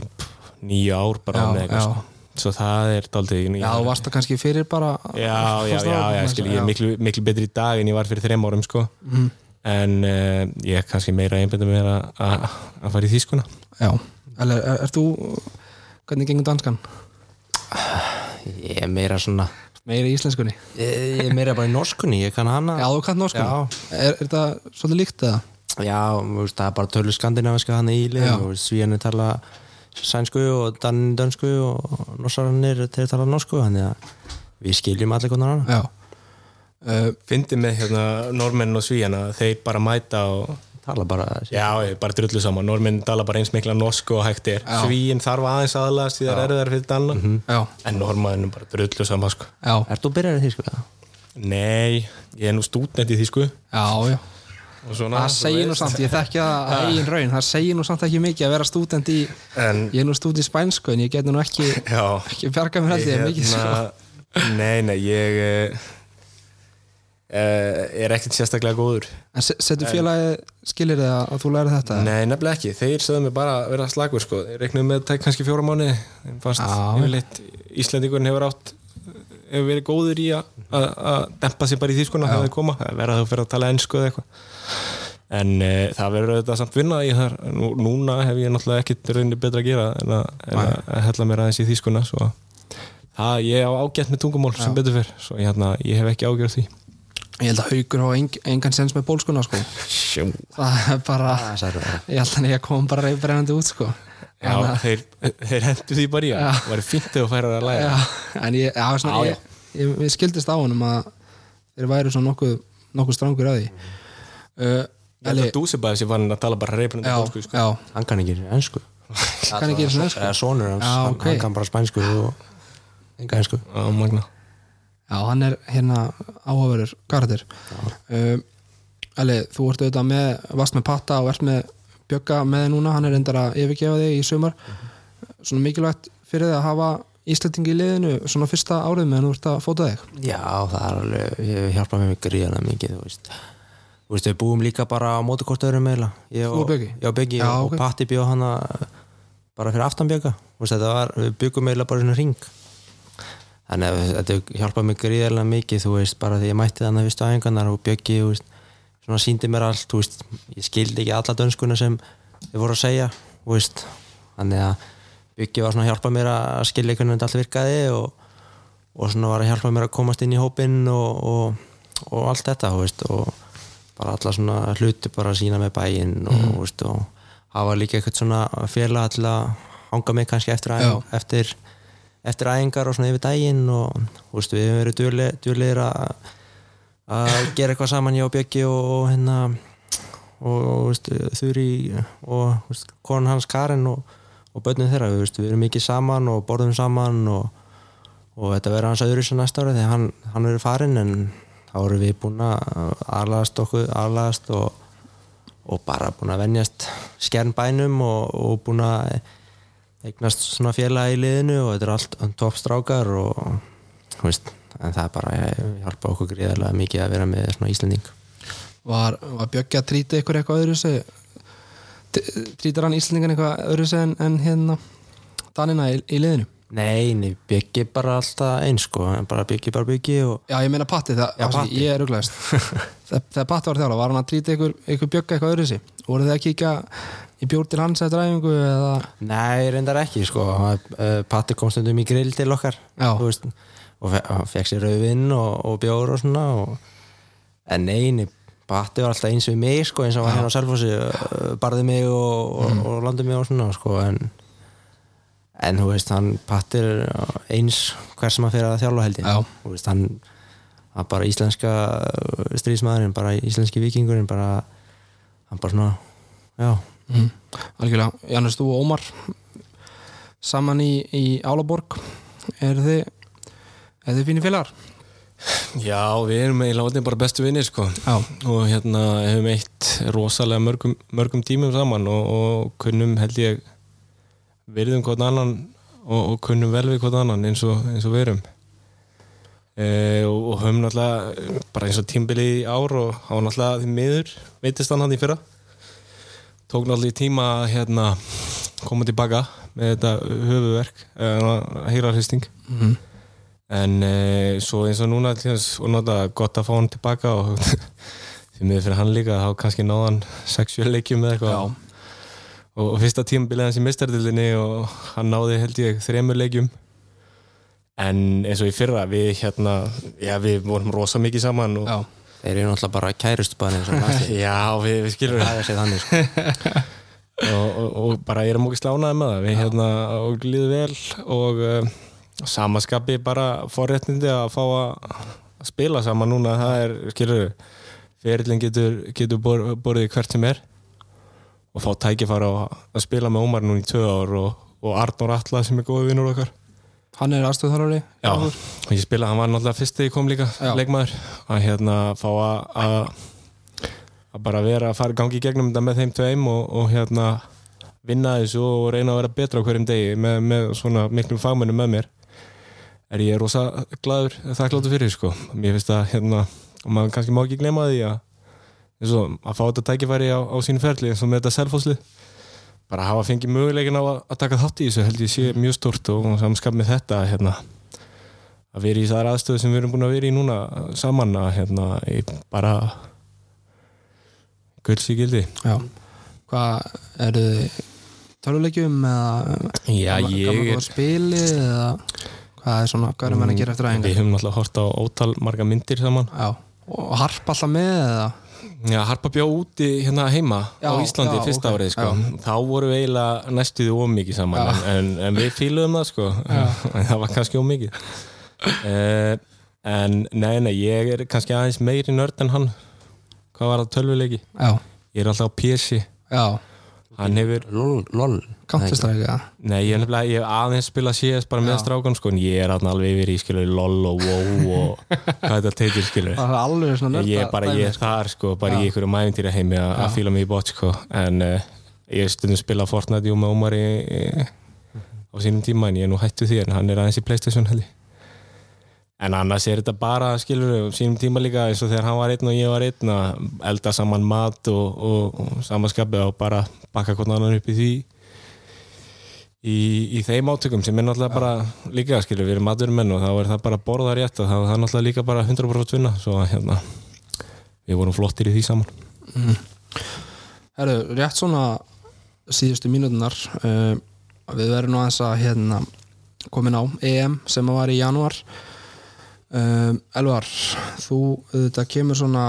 nýju ár bara Já, með eitthvað já. sko. svo það er daldið Já, þú varst það kannski fyrir bara já, já, já, já, skil, ég er miklu, miklu betri í dag en ég var fyrir þreim árum sko. mm. en uh, ég er kannski meira einbindum mér að- fara í þýskuna Já, Eller, er, er þú hvernig gengur danskan? ég er meira svona Meira í íslenskunni? ég, ég er meira bara í norskunni, ég kann hana Já, þú kannt norskunni er, er það svolítið líkt eða? Já, veist, það er bara tölu skandinaviska hann í Já. liðin Svíjarnir tala sænsku og danin dönsku og norsarannir til að tala norsku þannig að við skiljum allir konar hana Já uh, fyndi með hérna normenn og svíjana þeir bara mæta og tala bara já, bara drullu saman, normenn tala bara eins mikla norsku og hægt er, Já. svíin þarf aðeins aðlast því það er erfiðar fyrir danna Já, en normenn bara drullu saman sko. já, Er þú byrjar í því sko? nei, ég er nú stúdnett í því sko. Já, já. Og svona, Það segir nú samt, ég þekki það að eigin raun. Það segir nú samt ekki mikið að vera stúdent í en, ég er nú stúdent í spænsku en ég get nú ekki já. ekki bjarga mér ég mikið sko. Hérna, nei, nei, ég eh, er ekkert sérstaklega góður. En se- setur félagi skilir þið að þú læri þetta? Nei, nefnilega ekki, þeir sögðu mig bara að vera slagur sko, þeir reiknuðu með að tæk kannski fjóra mánu þeim fannst Já. Íslandingurinn hefur átt hefur verið góður í að- dempa sér bara í þýskuna þegar þeir koma, það verða þau fyrir að tala ennsku eða eitthvað. En e, það verður auðvitað samt vinna í þar. Nú, núna hef ég náttúrulega ekkit rauninni betra að gera en að, en að, að hella mér aðeins í þýskuna svo. Það, ég á ágætt með tungumál sem betur fyrr, svo ég, hérna, ég hef ekki ágjörð því Ég held að haugur hafa eng, engan sens með bólskuna sko. Sjó. það er bara Það það ég held að ég kom bara reyfbrennandi út sko. Já, þeir, þeir hendur því bara í Já. það var fínt þegar þú færir að læra já, en ég, já, svona, Já, ég, ég, ég skildist á honum að þeir væri svona nokkuð, nokkuð strangur að því uh, Ég held að Dúsebæði sem vann að tala bara reyfnandi bólsku sko. já, Hann kann ekki kann ekki sinni ensku? Eða sonur hans, Já, hann, ok. hann kann bara spænsku og enga ennsku Já, hann er hérna áhugaverður karakter uh, Eli, þú ert auðvitað með varst með Patta og ert með Bjögga með núna, hann er endar að yfirgefa þig í sumar. Svona mikilvægt fyrir þig að hafa Íslandingi í liðinu svona fyrsta árið meðan þú ert að fóta þig? Já, það er alveg, ég hjálpa mér gríðarlega mikið, þú veist. Þú veist, við búum líka bara á mótukostöðurum meila Ég Þú og Bjöggi? Já, Bjöggi Já, og, ok. og Patti bjóð hana bara fyrir aftan Bjögga. Þú veist, þetta var, við byggum meila bara svona ring Þannig að þetta hjálpa mér gríðarlega mikið, þú veist, bara því ég mætti þannig fyrstu æfingarnar og Bjöggi, þú veist svona síndi mér allt, þú veist ég skildi ekki alla dönskuna sem þið voru að segja, þú veist þannig að Bjöggi var svona að hjálpa mér að skilja hvernig þetta allt virkaði og, og svona var að hjálpa mér að komast inn í hópinn og, og, og allt þetta, þú veist og bara alla svona hluti bara að sína með bæinn og, mm. veist, og hafa líka eitthvað svona félag til að hanga mig kannski eftir, eftir, æfingar og svona yfir daginn og veist, við hefum verið djúlegir djúlegir að gera eitthvað saman og Bjöggi og, hérna og, Þuri og veist, konan hans Karin og, og börnum þeirra, við, veist, við erum mikið saman og borðum saman og, og þetta verður hans öðru sem næsta ári þegar hann, hann verður farinn en þá erum við búin að aðlagast okkur aðlagast og, og bara búin að venjast skernbænum og búin að eignast svona félag í liðinu og þetta er allt toppstrákar og veist, en það er bara hjálpa okkur gríðarlega mikið að vera með svona Íslanding Var, var Bjöggi að trýta ykkur eitthvað öðru sig trýtar hann Íslandingan eitthvað öðru sig en, en hérna Danina í, í liðinu? Nei, nei, byggi bara alltaf eins sko, bara byggi bara byggi og Já, ég meina Patti, það, Já, Patti. ég er ruglæst þegar, Patti var þjála, var hann að trýta ykkur, ykkur Bjögga eitthvað öðru sig? Voru þið að kíka í bjór til hans eftir æfingu eða? Nei, reyndar ekki sko. Uh, Patti kom stundum í grill til okkar veist, og fekk sér rauðvinn og, og bjór og svona og... en neini, Patti var alltaf eins við mig sko, eins og var hérna á Selfossi uh, barði mig og, og, og landi mig og svona sko, en en þú veist, hann Patti er eins hver sem að fyrir að þjálfa held ég. Þú veist, hann hann bara íslenska stríðsmaðurinn bara íslenski vikingurinn bara, hann bara svona já, mm. Algjörlega, Jannes, þú og Ómar saman í, í Álaborg. Er þið er þið fínir félagar? Já, við erum eiginlega bara bestu vinnir sko. Já, og hérna hefum eitt rosalega mörgum, mörgum tímum saman og, og kunnum held ég virðum hvort annan og, og kunnum vel við hvort annan eins og, eins og við erum. Uh, og, og höfum náttúrulega bara eins og tímbili í ár og var náttúrulega því miður, veitist hann hann í fyrra tók náttúrulega tíma að hérna, koma tilbaka með þetta höfuverk hýrarhysting mm -hmm. en uh, svo eins og núna tjens, og náttúrulega gott að fá hann tilbaka og því miður fyrir hann líka þá kannski náðan sexuál leikjum eða eitthvað og, og fyrsta tímabilið hans í mistardildinni og hann náði held ég þremur leikjum en eins og í fyrra við hérna, já við vorum rosa mikið saman og já. Þeir eru náttúrulega bara kærustbæðin já við, við skilum það. Er sér þannig sko. og, og, og bara ég er múkið slánaði með það. Við hérna og líðu vel og uh, samaskapi bara forréttindi að fá að spila saman núna. Það er, skilur fyrirlin getur, getur bor, borðið hvert sem er. Og fá tækifara að spila með Ómar núna í tvö ár og, og Arnur Atla sem er góð vinnur okkar Hann er aðstöðþarari Já, og ég spila, hann var náttúrulega fyrst þegar ég kom líka Já. leikmaður, að hérna fá að að bara vera að fara gangi í gegnum þetta með þeim tveim og, og hérna vinna þessu og reyna að vera betra hverjum degi með, með svona miklum fagmennum með mér. Er ég rosa gladur þakkláttu fyrir sko, mér finnst að hérna, og maður kannski má ekki glema því að að fá þetta tækifæri á, á sínu ferli eins og með þetta selfhósli bara hafa fengið möguleikin á að, taka þátt í þessu held ég sé mjög stort og samskap með þetta hérna, að vera í þar aðstöðu sem við erum búin að vera í núna saman að hérna, bara gulsi gildi. Já, hvað eru þið tölulegjum eða Já, ég er spili eða hvað er svona, hvað erum við að gera eftir aðeins Við höfum alltaf hort á ótal marga myndir saman. Já, og harpa alltaf með eða Já, Harpa bjó úti hérna heima já, á Íslandi já, fyrsta okay, árið sko. þá voru við eiginlega næstuði ómikið saman en, en við fýluðum það sko. En það var kannski ómikið uh, en nei, nei ég er kannski aðeins meiri nörd en hann hvað var það tölvuleiki? Ég er alltaf á PC Já hann hefur LOL Counter-Strike Nei, ég hef aðeins spilað CS bara með strákan sko, en ég er alveg yfir í skilur, LOL og WoW og hvað þetta teitir skilur Það er alveg svona nörda Ég er bara, ég er þar sko, bara í einhverju mævindýra heimi að fíla mig í bot sko, en uh, ég stundum spila Fortnite og með Ómar á sínum tíma en ég er nú hættu því en hann er aðeins í Playstation heldur en annars er þetta bara, skilur sínum tíma líka eins og þegar hann var einn og ég var einn að elda saman mat og, og, og samanskapi og bara baka hvernig annan upp í því í, í þeim átökum sem er náttúrulega bara líka, skilur, við erum maturumenn og þá er það bara borða rétt og það er náttúrulega líka bara 100% vinna, svo hérna við vorum flottir í því saman mm. Herru, rétt svona síðustu mínutunar uh, við verðum nú aðeins að hérna komin á EM sem var í janúar Um, Elvar, þú þetta kemur svona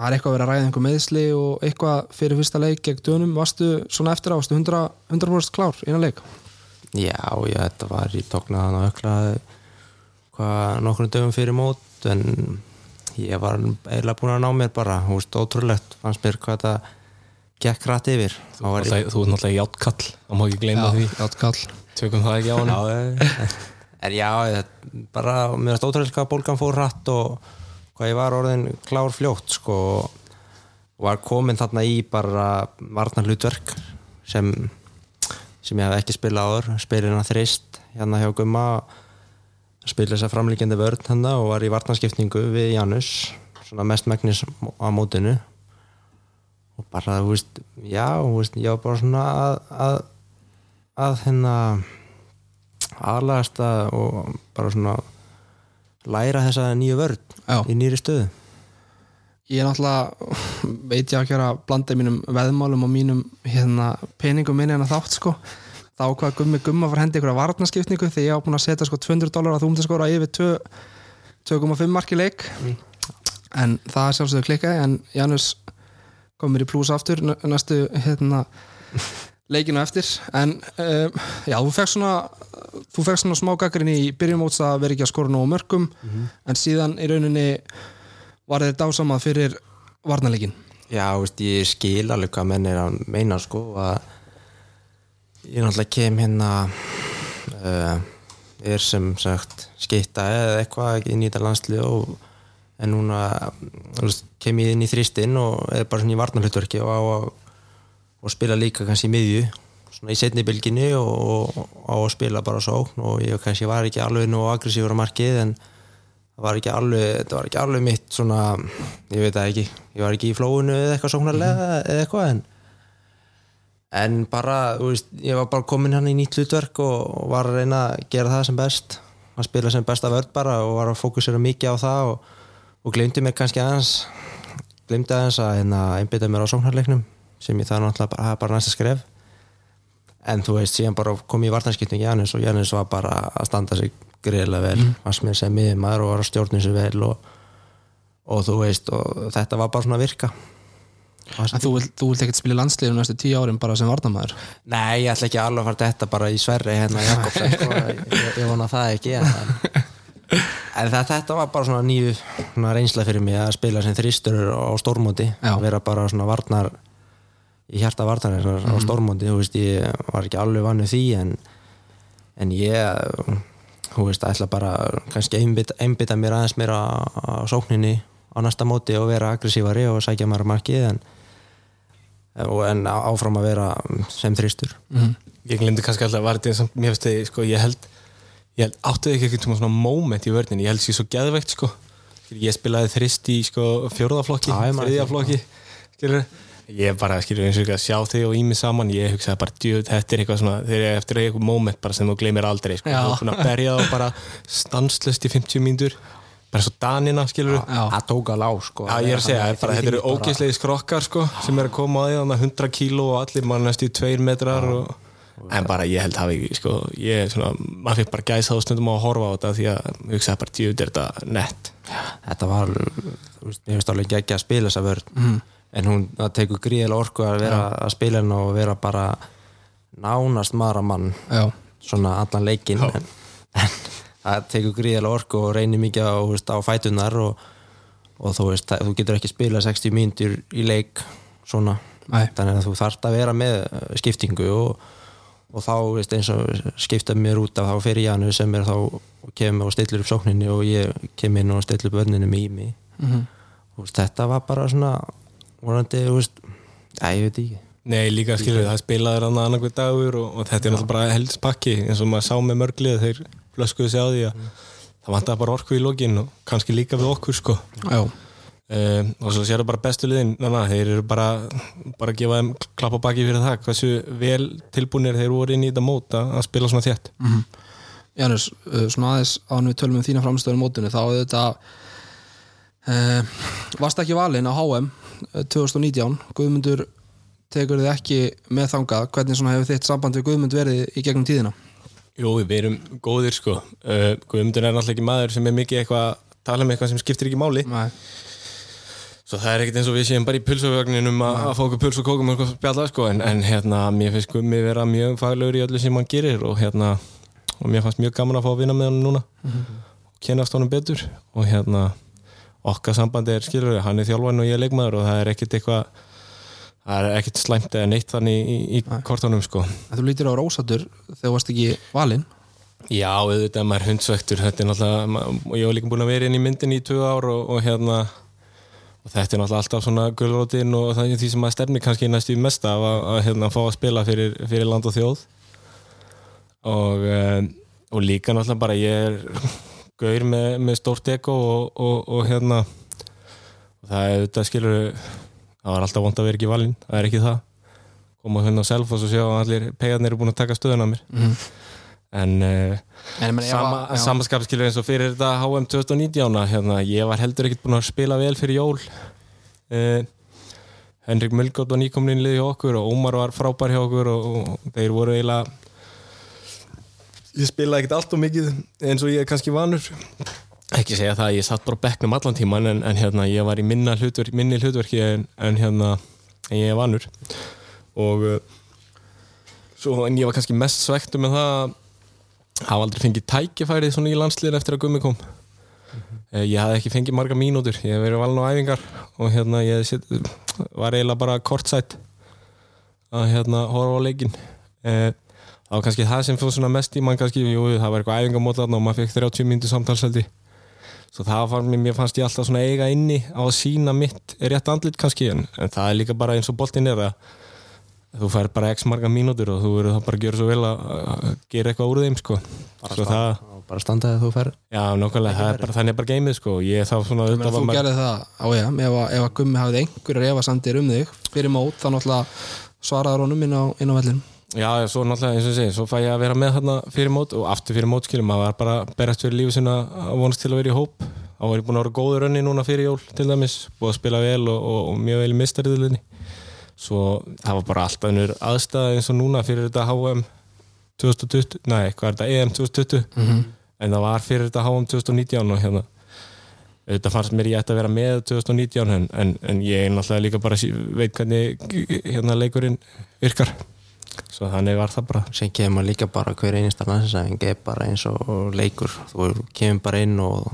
það er eitthvað að vera að ræða einhver meðsli og eitthvað fyrir fyrsta leik gegn dönum? Varstu svona eftir ástu 100%, 100 klár innan leik? Já, já, þetta var í tóknaðan og öklaði hvað nokkurnu dögum fyrir mót en ég var eiginlega búin að ná mér bara, þú veist, ótrúlegt fannst mér hvað þetta gekk rætt yfir. Þú er náttúrulega hjátkall, þá má ekki gleyma því. Hjátkall Tökum það ekki á hann en já, bara mér finnst ótrúlega hvað bólgan fór hratt og hvað ég var orðin klár fljótt sko. Og var komin þarna í bara varnar hlutverk sem sem ég hef ekki spilað áður. Spilina þrist hérna hjá Gumma spila þess að framlíkjandi vörð hérna og var í varnarskipningu við Janus svona mest megnis á mótinu. Og bara, þú veist, já, þú veist, ég var bara svona að að, að hérna aðlagast að og bara svona læra þessa nýju vörð Já. í nýri stöðu Ég er náttúrulega veit ég að kjöra blandið mínum veðmálum og mínum hérna, peningum minni en að þátt sko þá hvað gummi gumma var hendi ykkur að varnaskipningu því ég á búin að setja sko 200 dólar að þú mútti skora yfir 2,5 marki leik mm. en það er sjálfsögur klikkaði en Janus komir í plús aftur næstu hérna leikinu eftir. En um, já, þú fekk svona þú fekk svona smá gaggrinn í byrjum móts að vera ekki að skora nógu mörgum mm -hmm. en síðan í rauninni var þetta dásamað fyrir varnarleikin Já, veist, ég skil alveg hvað menn er að meina sko að ég náttúrulega kem hérna uh, er sem sagt skeitta eða eitthvað í þetta landslið og en núna veist, kem ég inn í þristinn og er bara svona í varnarhlutverki og á að og spila líka kannski miðju svona í setni bylginni og, og á að spila bara svo og ég kannski var ekki alveg nú aggressífur á markið en það var ekki alveg þetta var ekki alveg mitt svona ég veit það ekki, ég var ekki í flóinu eða eitthvað sóknarlega eða eitthvað en en bara, þú veist, ég var bara komin hann í nýtt hlutverk og, og var að reyna að gera það sem best. Að spila sem besta vörd bara og var að fókusera mikið á það og, og glemdi mér kannski aðeins glemdi aðeins að hérna, einbytta mér á sóknarleiknum sem ég það náttúrulega bara, bara næsta skref en þú veist, síðan bara kom ég í vartanskiptum Janus og Janus var bara að standa sig greiðlega vel, mm. var sem ég segi miður og var að stjórna sig vel og, og þú veist, og þetta var bara svona að virka En þú vilt, þú vilt ekkert spila landsliðum næstu tíu árin bara sem varnamæður Nei, ég ætla ekki alveg að fara þetta bara í Sverri hérna Jakobsen sko. ég, ég vona það ekki en, en það, þetta var bara svona nýju reynsla fyrir mig að spila sem þrýstur á stórmóti vera bara svona varnar í hjarta varnar mm. á stórmóti þú veist, ég var ekki alveg vannu því en, en ég þú veist, ætla bara kannski einbita, einbita mér aðeins mér á, á sókninni á næsta móti og vera aggressívari og sækja mér markið en en áfram að vera sem þrýstur mm. Ég glemdi kannski alltaf að var þetta sem mér finnst þið, sko, ég held ég held, áttuði ekki eitthvað svona moment í vörðin ég held sér svo gæðveikt, sko. Ég spilaði þrýst í, sko, fjórðaflokki þriðjaflokki, skilur ég bara, skilur, eins og ekki að sjá þig og ímið saman ég hugsaði bara, djöð, þetta er eitthvað svona þegar ég eftir eitthvað moment bara sem þú glemir aldrei sko, þú er búin að berja þá bara stanslust í 50 mínútur bara svo danina, skilur við það tók að lág, sko. Já, ég er að segja, bara, þetta eru ógíslegi skrokkar, sko sem er að koma á því, þannig að 100 kíló og allir mann næst í 2 metrar og... en bara ég held hafi, sko ég er svona, maður fikk bara gæsa þá stundum á að horfa á þetta því að, ég hugsaði bara, djúð er þetta nett? Þetta var, þú veist, ég veist alveg ekki að spila þessa vörð mm. En hún, það tekur gríðilega orku að vera já. að spila henn og vera bara nánast maramann svona allan leikinn en, en það tekur gríðilega orku og reynir mikið á, veist, á fætunar og, og þú, veist, þú getur ekki spila 60 mínutur í leik svona, Æ. þannig að þú þarfst að vera með uh, skiptingu og, og þá veist, eins og skipta mér út af þá fyrir Jánu sem er þá og kemur og stillir upp sókninni og ég kemur inn og stillir upp vörninu með ími mm -hmm. þetta var bara svona vorandi, þú veist, að ég veit ekki. Nei, líka skilur það spilaður annað annað dagur og, og þetta er náttúrulega bara heldspakki eins og maður sá með mörglið þeir flöskuðu sig á því að mm. það vantar bara orku í lógin og kannski líka við okkur sko. Um, og svo sér það bara bestu liðin þannig að þeir eru bara bara að gefa þeim klapp á baki fyrir það hversu vel tilbúinir þeir voru inn í þetta mót að spila svona þétt. Mm -hmm. Janus, uh, svona aðeins án við tölum um þína framstöðunum mótunni þá er þetta uh, varst ekki valin á HM 2019 uh, Guðmundur tekur þið ekki með þangað. Hvernig hefur þitt samband við Guðmund verið í gegnum tíðina? Jú, við erum góðir sko. Uh, Guðmundur er náttúrulega ekki maður sem er mikið eitthvað að tala um eitthvað sem skiptir ekki máli. Nei. svo það er ekkert eins og við séum bara í pulsavögninum að, fá okkur puls og kókum og spjalla sko. En, en hérna, mér finnst Guðmi vera mjög faglegur í öllu sem hann gerir og hérna, og mér fannst mjög gaman að fá að vinna með hann núna mm -hmm. og kynast honum betur. Og hérna okkar sambandi er, skilur, hann er þjálfan og ég er leikmaður og það er ekkert eitthvað það er ekkert slæmt eða neitt þannig í, í kortónum sko. Þú lítir á Rósatur þegar þú varst ekki valinn. Já, auðvitað maður hundsvektur. Þetta er náttúrulega, og ég hef líka búin að vera inn í myndin í tvö ár og, og hérna og þetta er náttúrulega alltaf svona gullrótin og það er því sem maður stefni kannski næst í mesta að, að hérna fá að spila fyrir, fyrir land og þjóð. Og, um, og líka náttúrulega bara ég er gaur með, með stórt eko og, og hérna það er auðvitað skilur það var alltaf vond að vera ekki valinn, það er ekki það. Koma hérna á self og svo sjá að allir pegarnir eru búin að taka stöðun af mér. Mm. en, uh, en meni, sama, samanskapskilur eins og fyrir þetta HM 2019 hérna, ég var heldur ekkert búin að spila vel fyrir jól. Uh, Henrik Mulgótt var nýkominn liði hjá okkur og Ómar var frábær hjá okkur og, og þeir voru eiginlega ég spilaði ekkert allt og mikið eins og ég er kannski vanur. Ekki segja það að ég satt bara bekknum allan tíman en, en hérna ég var í minna hlutverk, minni hlutverki en, en hérna en ég er vanur. Og uh, svo en ég var kannski mest svektu með það að hafa aldrei fengið tækifærið svona í landslýðin eftir að gummi kom. -hmm. ég hafði ekki fengið marga mínútur ég hef verið valin á æfingar og hérna ég set, var eiginlega bara kortsætt að hérna horfa á leikin eh, það var kannski það sem fóð svona mest í mann kannski, jú það var eitthvað æfingamótlan og maður fekk 30 mínutur samtalseldi svo það var mér fannst ég alltaf svona eiga inni á að sína mitt rétt andlit kannski. En, en það er líka bara eins og boltin er að þú fær bara x marga mínútur og þú verður þá bara að gera svo vel að, gera eitthvað úr þeim sko. Bara, standa, það, bara standaði að þú fer Já, nokkulega, það er bara þannig er bara geimið sko. Ég þá svona þú var maður- gerði það á ég, ef, að- ef að Gummi hafði einhverjur efasandir um þig fyrir mót, þá náttúrulega svaraður honum inn á, inn á vellin Já, svo náttúrulega eins og ég segi, svo fæ ég að vera með þarna fyrir mót og aftur fyrir mót skilum, maður var bara berast fyrir lífi sinna að vonast til að vera í hóp. Þá var ég búin að vera góður önni núna fyrir jól til dæmis, búið að spila vel og, og, og mjög vel í mistariðlinni svo það var bara alltaf önnur aðstæða eins og núna fyrir þetta HM 2020, nei, hvað er þetta, EM 2020 Mhm. en það var fyrir þetta HM 2019 og hérna þetta fannst mér ég ætti að vera með 2019 en, en, en ég náttúrulega líka bara veit hvernig hérna leikurinn virkar svo þannig var það bara. Sem kemur líka bara hver einasta landsæðing er bara eins og leikur. Þú kemur bara inn og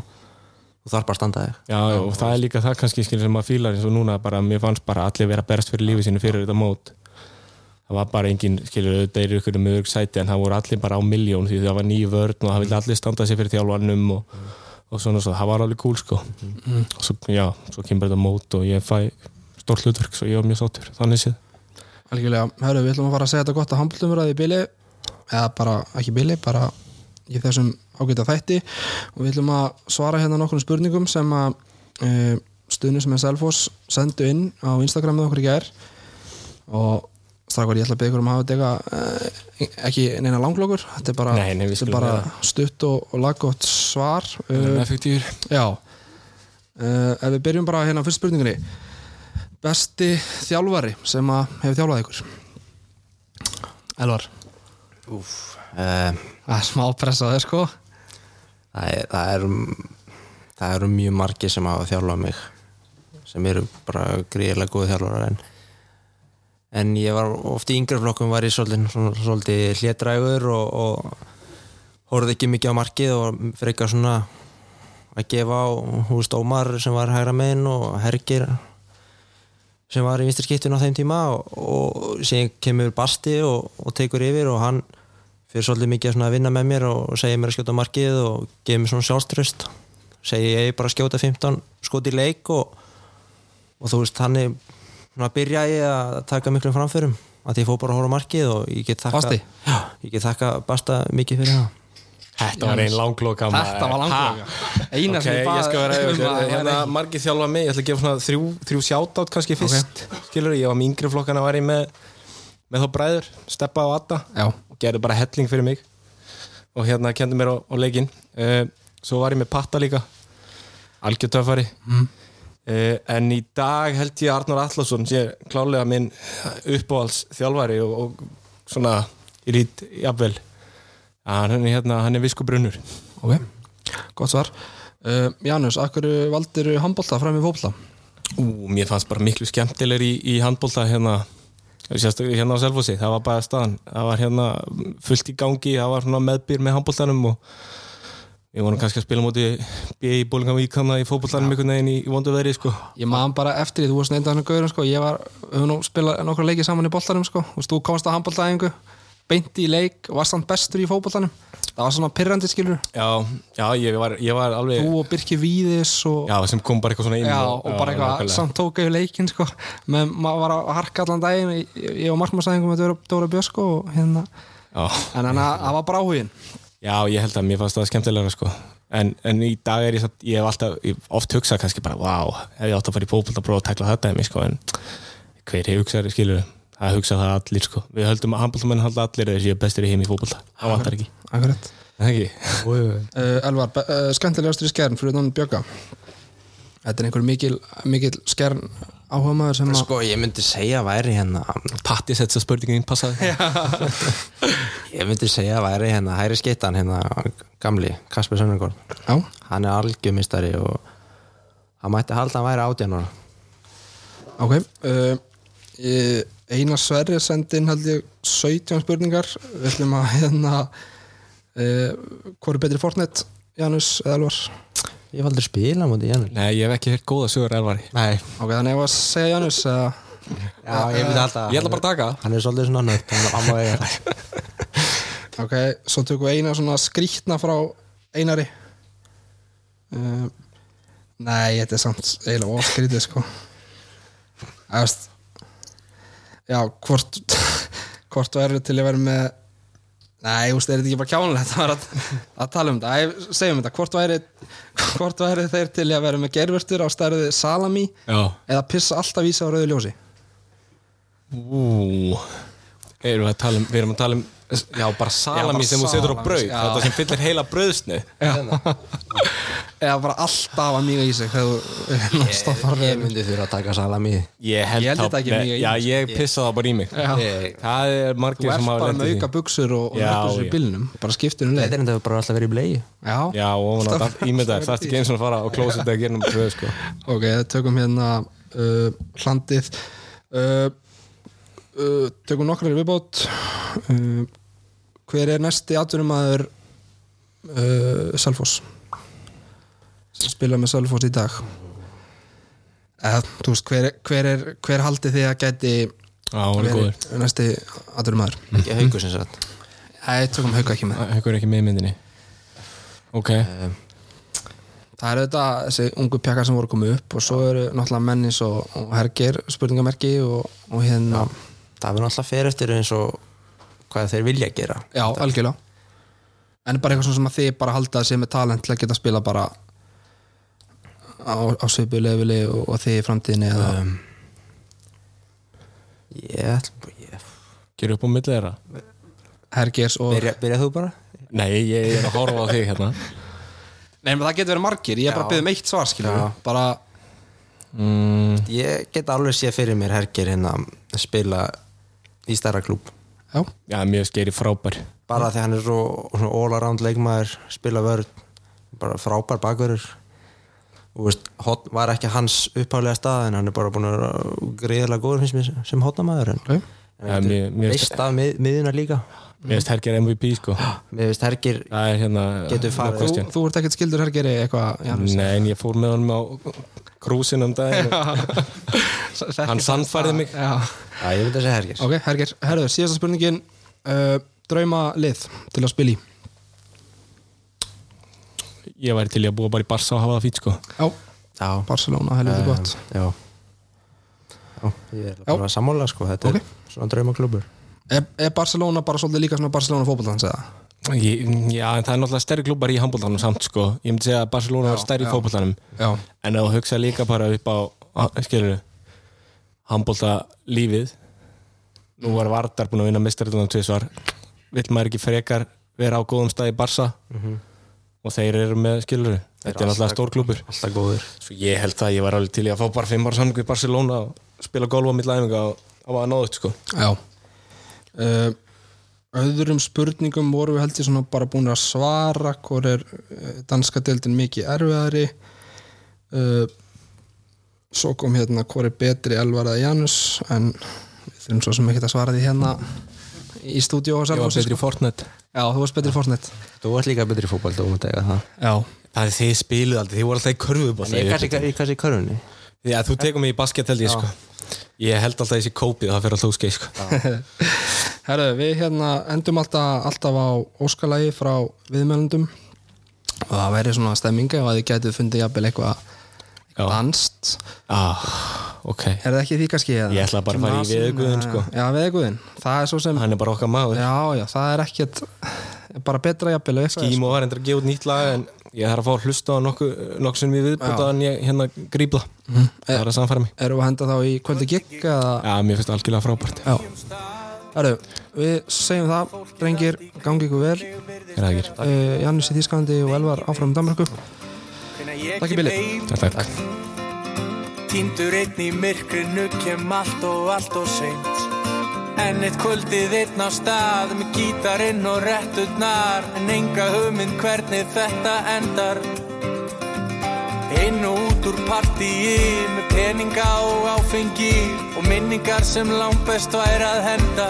þú þarf bara að standa þig. Já, og það er líka það kannski skilur sem maður fílar eins og núna bara, mér fannst bara allir vera berst fyrir lífið sínu fyrir þetta mót. Það var bara engin, skilur, þetta er ykkur með örg sæti en það voru allir bara á miljón því það var nýju vörn og það vildi allir standa sig fyrir þjálfanum og, og svona svo, það var alveg cool sko. Og svo, já, svo kemur þetta mót og ég fæ stórt hlutverk, svo ég var mjög sáttur þannig séð Algjörlega, hörru, við ætlum að fara að segja þetta gott að handbóltumur í bili. Eða bara, ekki bili, bara í þessum ágæta þætti. Og við ætlum að svara hérna nokkrum spurningum sem að uh, stuðnum sem er Selfoss sendu inn á Instagramið okkur í gær. Og strákar ég ætla að byggja ykkur um að hafa þetta uh, ekki neina langlokur þetta er bara, Nei, nei, við þetta er bara stutt og, og laggótt svar. Uh, uh, effektífur Já. Uh, Ef við byrjum bara hérna fyrst spurningunni Besti þjálfari sem að hefur þjálfað ykkur? Elvar. Úf, uh, Það er smá pressa á þér sko. Það, er, það, er, eru mjög margir sem hafa þjálfað mig sem eru bara gríðilega góði þjálfarar en, en ég var oft í yngri flokkum var ég svolítið, hlétrægur og, og horfði ekki mikið á markið og frekar svona að gefa á húst Ómar sem var hægra megin og Hergir sem var í vinstri skiptun á þeim tíma og, og síðan kemur Basti og, og tekur yfir og hann fyrir svolítið mikið að svona vinna með mér og segja mér að skjóta markið og gefa mér svona sjálfströst segja ég bara að skjóta 15 skot í leik og, og þú veist hann er byrja ég að taka miklum framförum að ég fór bara að horfa á markið og ég get þakka Basti? Já, ég get þakka Basta mikið fyrir það Þetta var einn langloka Þetta var langloka. Eina Ok, sem ég bað skal vera um að hérna ekki. margir þjálfa mig, ég ætla að gefa svona þrjú, þrjú sjátátt kannski fyrst, skilur ég var með yngri flokkana var ég með, með þá bræður, Steppa og Adda. Já. og gerði bara helling fyrir mig. Og hérna kendi mér á, á leikinn. Uh, svo var ég með Patta líka. Algjör töffari. Mm. en í dag held ég Arnur Allarsson sé klálega minn uppáhalds þjálfari og, og svona í rít jafnvel hann er hérna, er viskubrunnur. Ok, gott svar. Uh, Janus, akkur valdir handbólta fram í fótbolta? Ú, mér fannst bara miklu skemmtilegur í, í handbólta hérna sérstaklega hérna á Selfossi, það var bara staðan. Það var hérna fullt í gangi það var svona meðbyr með handbóltanum og við vorum kannski að spila móti B.I. Bólingavík hana í fótbóltanum einhvern veginn í, í vondu veri sko. Ég man bara eftir því, þú varst neynda hann gauðurum sko, ég var, við höfum nú spilað nokkra leikið saman í boltanum sko, veist, þú komst á handbóltaæðingu beint í leik og varst hann bestur í fótboltanum. Það var svona pirrandi skilur já, já, ég var, ég var alveg þú og Birki Víðis og, já, sem kom bara eitthvað svona inn já, og bara eitthvað samt tók yfir leikin sko, með maður var að harka allan daginn ég, og markmannsæðingum með Dóra, Dóra Björn sko, og hérna, en þannig að það var bara áhugin Já, ég held að mér fannst það skemmtilega sko. en, en í dag er ég, samt, ég hef alltaf ég oft hugsað kannski bara wow, hef ég átt að fara í fótbolt að prófa að tækla þetta sko, en hver hefur hugsað skilur það hugsa það allir sko. við höldum að handbóltamenn halda allir að þeir séu bestir í heim í fótbolta. Það vantar ekki, Akkurat. Það ekki? uh, Elvar, uh, skemmtilegastur í skjærn fyrir þannig Bjögga Þetta er einhver mikil, mikil skjærn áhuga maður sem að Sko, ég myndi segja að væri hérna Patti að spurningin passaði ég myndi segja að væri hérna hæri skittan hérna gamli, Kasper Sönningård Já, hann er algjörmistari og hann mætti halda að hann væri átjánur ok uh, ég- Einar Sverri sendi inn held ég 17 spurningar. Við ætlum að hérna uh, Hvor er betri Fortnite, Janus eða Elvar? ég hef aldrei spila mútið Janus. Nei, ég hef ekki hört góða sögur elvari Nei, Ok, þannig ef að segja Janus eða? Já, ég myndi alltaf Ég ætla bara að taka hann er svolítið svona nött hann, má eiga. Það. Ok, svo tökum við eina svona skrítna frá Einari. Uh, Nei, þetta er samt eiginlega óskrítið sko. Það veist Já, hvort hvort verður til að vera með Nei, þú veist, er þetta ekki bara kjánulegt að, að, tala um þetta. Æ, segjum þetta, hvort væri hvort væri þeir til að vera með gerfurtur á stærði salami Já. eða pissa alltaf í sig á rauðu ljósi? Ú. Erum við að tala um, við erum að tala um Já, bara salami bara sem þú setur á brauð já. Þetta sem fyllir heila brauðsni eða bara alltaf að míga í sig þegar þú stoppar Ég myndi þurfa að taka salami. Ég held, Ég held þetta ekki mjög í Já, mig, ég pissa það bara í mig. Já. Ég- Það er Þú margir ert sem hafa bara lent með í auka því buksur og, og Já, leggur sér í já. bílnum. Bara skiptir um leið. Þetta er enda bara alltaf verið í blei Já, Já, og hún átt ímyndaðir, það er ekki eins og að fara á klósið að gera um tvö, sko. Ok, tökum hérna uh, hlandið uh, uh, tökum nokkrar í viðbót. Uh, hver er næsti atvinnumæður uh, Selfoss? Sem spila með Selfoss í dag. Eða, þú veist, hver, hver, er, hver haldið þið að gæti Já, hún góður verið næsti atvinnumæður Ekki haugur sem sagt. Nei, tökum hauka ekki með. Haukur er ekki með í myndinni. Ok, Það eru þetta þessi ungu pjakar sem voru komið upp og svo eru náttúrulega mennis og, og hergir spurningamerki og, og hérna Það verður alltaf fyrir eftir eins og hvað þeir vilja gera. Já, algjörlega. En bara eitthvað sem að þið bara halda að sé með talent til að geta spila bara á, á svipu lefili og, og þið í framtíðinni eða? Um, Ég ég, gerur upp á millið þeirra. Hergirs og byrja, byrja þú bara? Nei, ég er að horfa á þig hérna. Nei, menn það getur verið margir, ég er bara að Já. byggja um eitt svar skilur Já. bara, mm, Ég get alveg sé fyrir mér hergir hérna að spila í stærra klúb já, Já, mér skeri frábær. Bara því hann er svo, all around leikmaður spila vörð, bara frábær bakverður og veist, hot, var ekki hans upphálega stað en hann er bara búin að vera greiðlega góður finnst mér sem hotnamaður en ok Já, mér, mér, veist af mið, miðuna líka mér veist Herger MVP, sko. Mér veist hergir Það er hérna Getur farið. Þú, question. þú ert ekkert skildur hergeri eitthvað Janus? Nei, en ég fór með honum á krúsin um daginn. Hann sannfærði mig. Já. Já, ég að segja hergir Ok, hergir, herður, síðasta spurningin uh, Drauma lið til að spila í. Ég væri til að búa bara í Barsa og hafa það fít, sko. Já, Já, Barcelona, helviti gott. já. Já, ég er bara sammála sko. Þetta Ok. er svona draumaklubur Er, er Barcelona bara svolítið líka svona Barcelona fótbollans eða? Já, en það er náttúrulega stærri klubbar í handbóltanum samt, sko. Ég myndi segja að Barcelona var stærri í fótboltanum. Já, En þú hugsa líka bara upp á skilur handbólta lífið nú var Vardar búin að vinna mistarðunum tvisvar. Vill maður ekki frekar vera á góðum stað í Barsa og þeir eru með skilur þetta er náttúrulega stór klubur Alltaf góður svo ég held það, ég var alveg til í að fá bara fimm ára samning við Barcelona og spila golf á mitt læfinga og það var náðut sko já uh, Öðrum spurningum voru við held ég svona bara búin að svara hvor er uh, danska deildin mikið erfiðari. Uh, Svo kom hérna hvor er betri Elvar eða Janus en við þurfum svo sem ekki að svara því hérna í stúdíu og ég var betri í Fortnite. Já, þú varst betri í Fortnite. Þú ert líka betri í fótball, þú mútt eiga það. Já, það er þið spiluð aldrei, þið voru alltaf í körfu En ég kannski, í körfunni? Já, þú tekur mig í basket held ég sko Ég held alltaf þessi kópið, það fyrir alltaf úr skeið sko Herðu, við hérna endum alltaf, alltaf á óskalagi frá viðmælundum og það væri svona stemminga og að þið gætið fundið jafnvel eitthvað danst ah, Ok, Er það ekki því kannski? Ég ætla bara að fara í veðurguðinn, eða- sko. Já, er svo sem hann er bara okkar maður. Já, já, það er ekkert bara betra jafnvel er, Skímo var endur að gefa út nýtt lag en ég þarf að fá að hlusta á nokkuð nokku sem ég viðbúta en ég hérna grípla. Það er að samfæra mig. Erum við að henda þá í kvöldi gig eða? Já, mér finnst það algjörlega frábært. Já. Herru, við segjum það, drengir, gangi ykkur vel. Er uh, Jannis í Þísklandi og Elvar áfram í Danmarku Takk í bili. Takk, takk. Týndur einn í myrkrinu kem allt og allt og seint En eitt kvöldið einn á stað með gítarinn og réttutnar En enga hugmynd hvernig þetta endar. Inn og út úr partíi með peninga og áfengi Og minningar sem langt best væri að henda.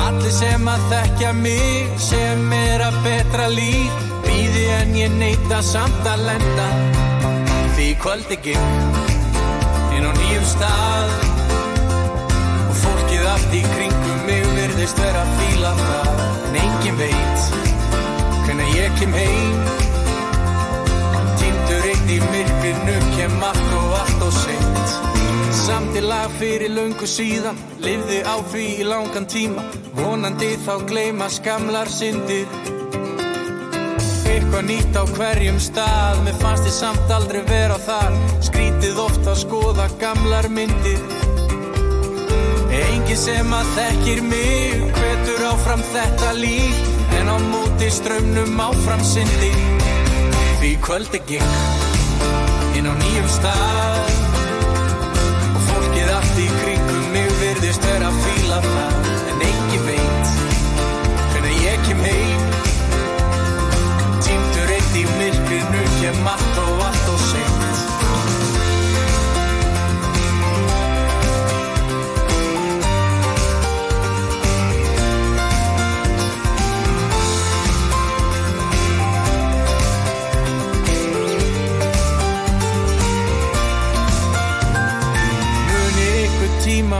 Allir sem að þekkja mig sem er að betra líf Býði en ég neita samt að lenda. Því kvöldi gikk inn á nýjum stað allt í kringum mig virðist vera að fíla það. En engin veit hvenær ég kem heim. Týndur einn í myrkrinu kem allt og allt og seint. Samt Samti lag fyrir löngu síðan Livði á því í langan tíma. Vonandi þá gleyma skamlar syndir. Eitthvað nýtt á hverjum stað Mér fannst ég samt aldrei vera þar. Skrítið ofta að skoða gamlar myndir Engin sem að þekkir mig Hvetur áfram þetta líf En á móti strömmnum áfram syndi. Því kvöldi gikk Inn á nýjum stað. Og fólkið allt í kringum mig Virðist vera að fíla það En engin veit Hvernig ég kem heim. Týndur eitt í myrkrinu Kem allt og allt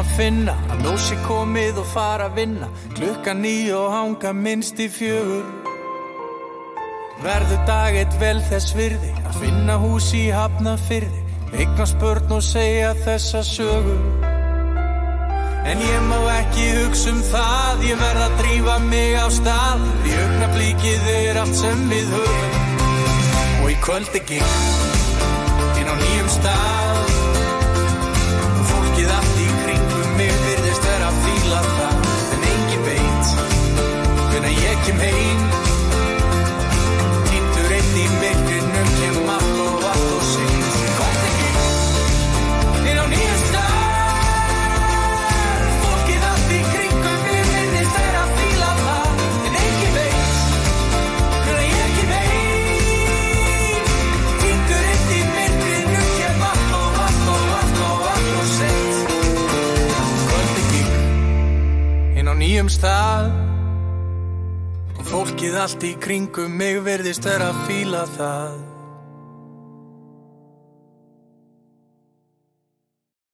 að finna Að lósi komið og fara að vinna. Klukka nýj og hanga minnst í fjögur. Verður dag eitt vel þess virði Að finna hús í hafna fyrði Eigna spörn og segja þessa sögu. En ég má ekki hugsa um það Ég verð að drífa mig á stað. Í augnablíkið er allt sem við höfum. Og í kvöldi gikk Inn á nýjum stað kem heim. Týndur einn í myrkrinu Kem allt og allt og seint Kvöldi gikk Inn á nýjum stað. Fólkið allt í kringum mig virðist vera að fíla það En engin veit Hvernig ég kem heim Týndur einn í myrkrinu Kem allt og allt og allt og allt og seint Kvöldi gikk Inn á nýjum stað fólkið allt í kringum mig virðist vera að fíla það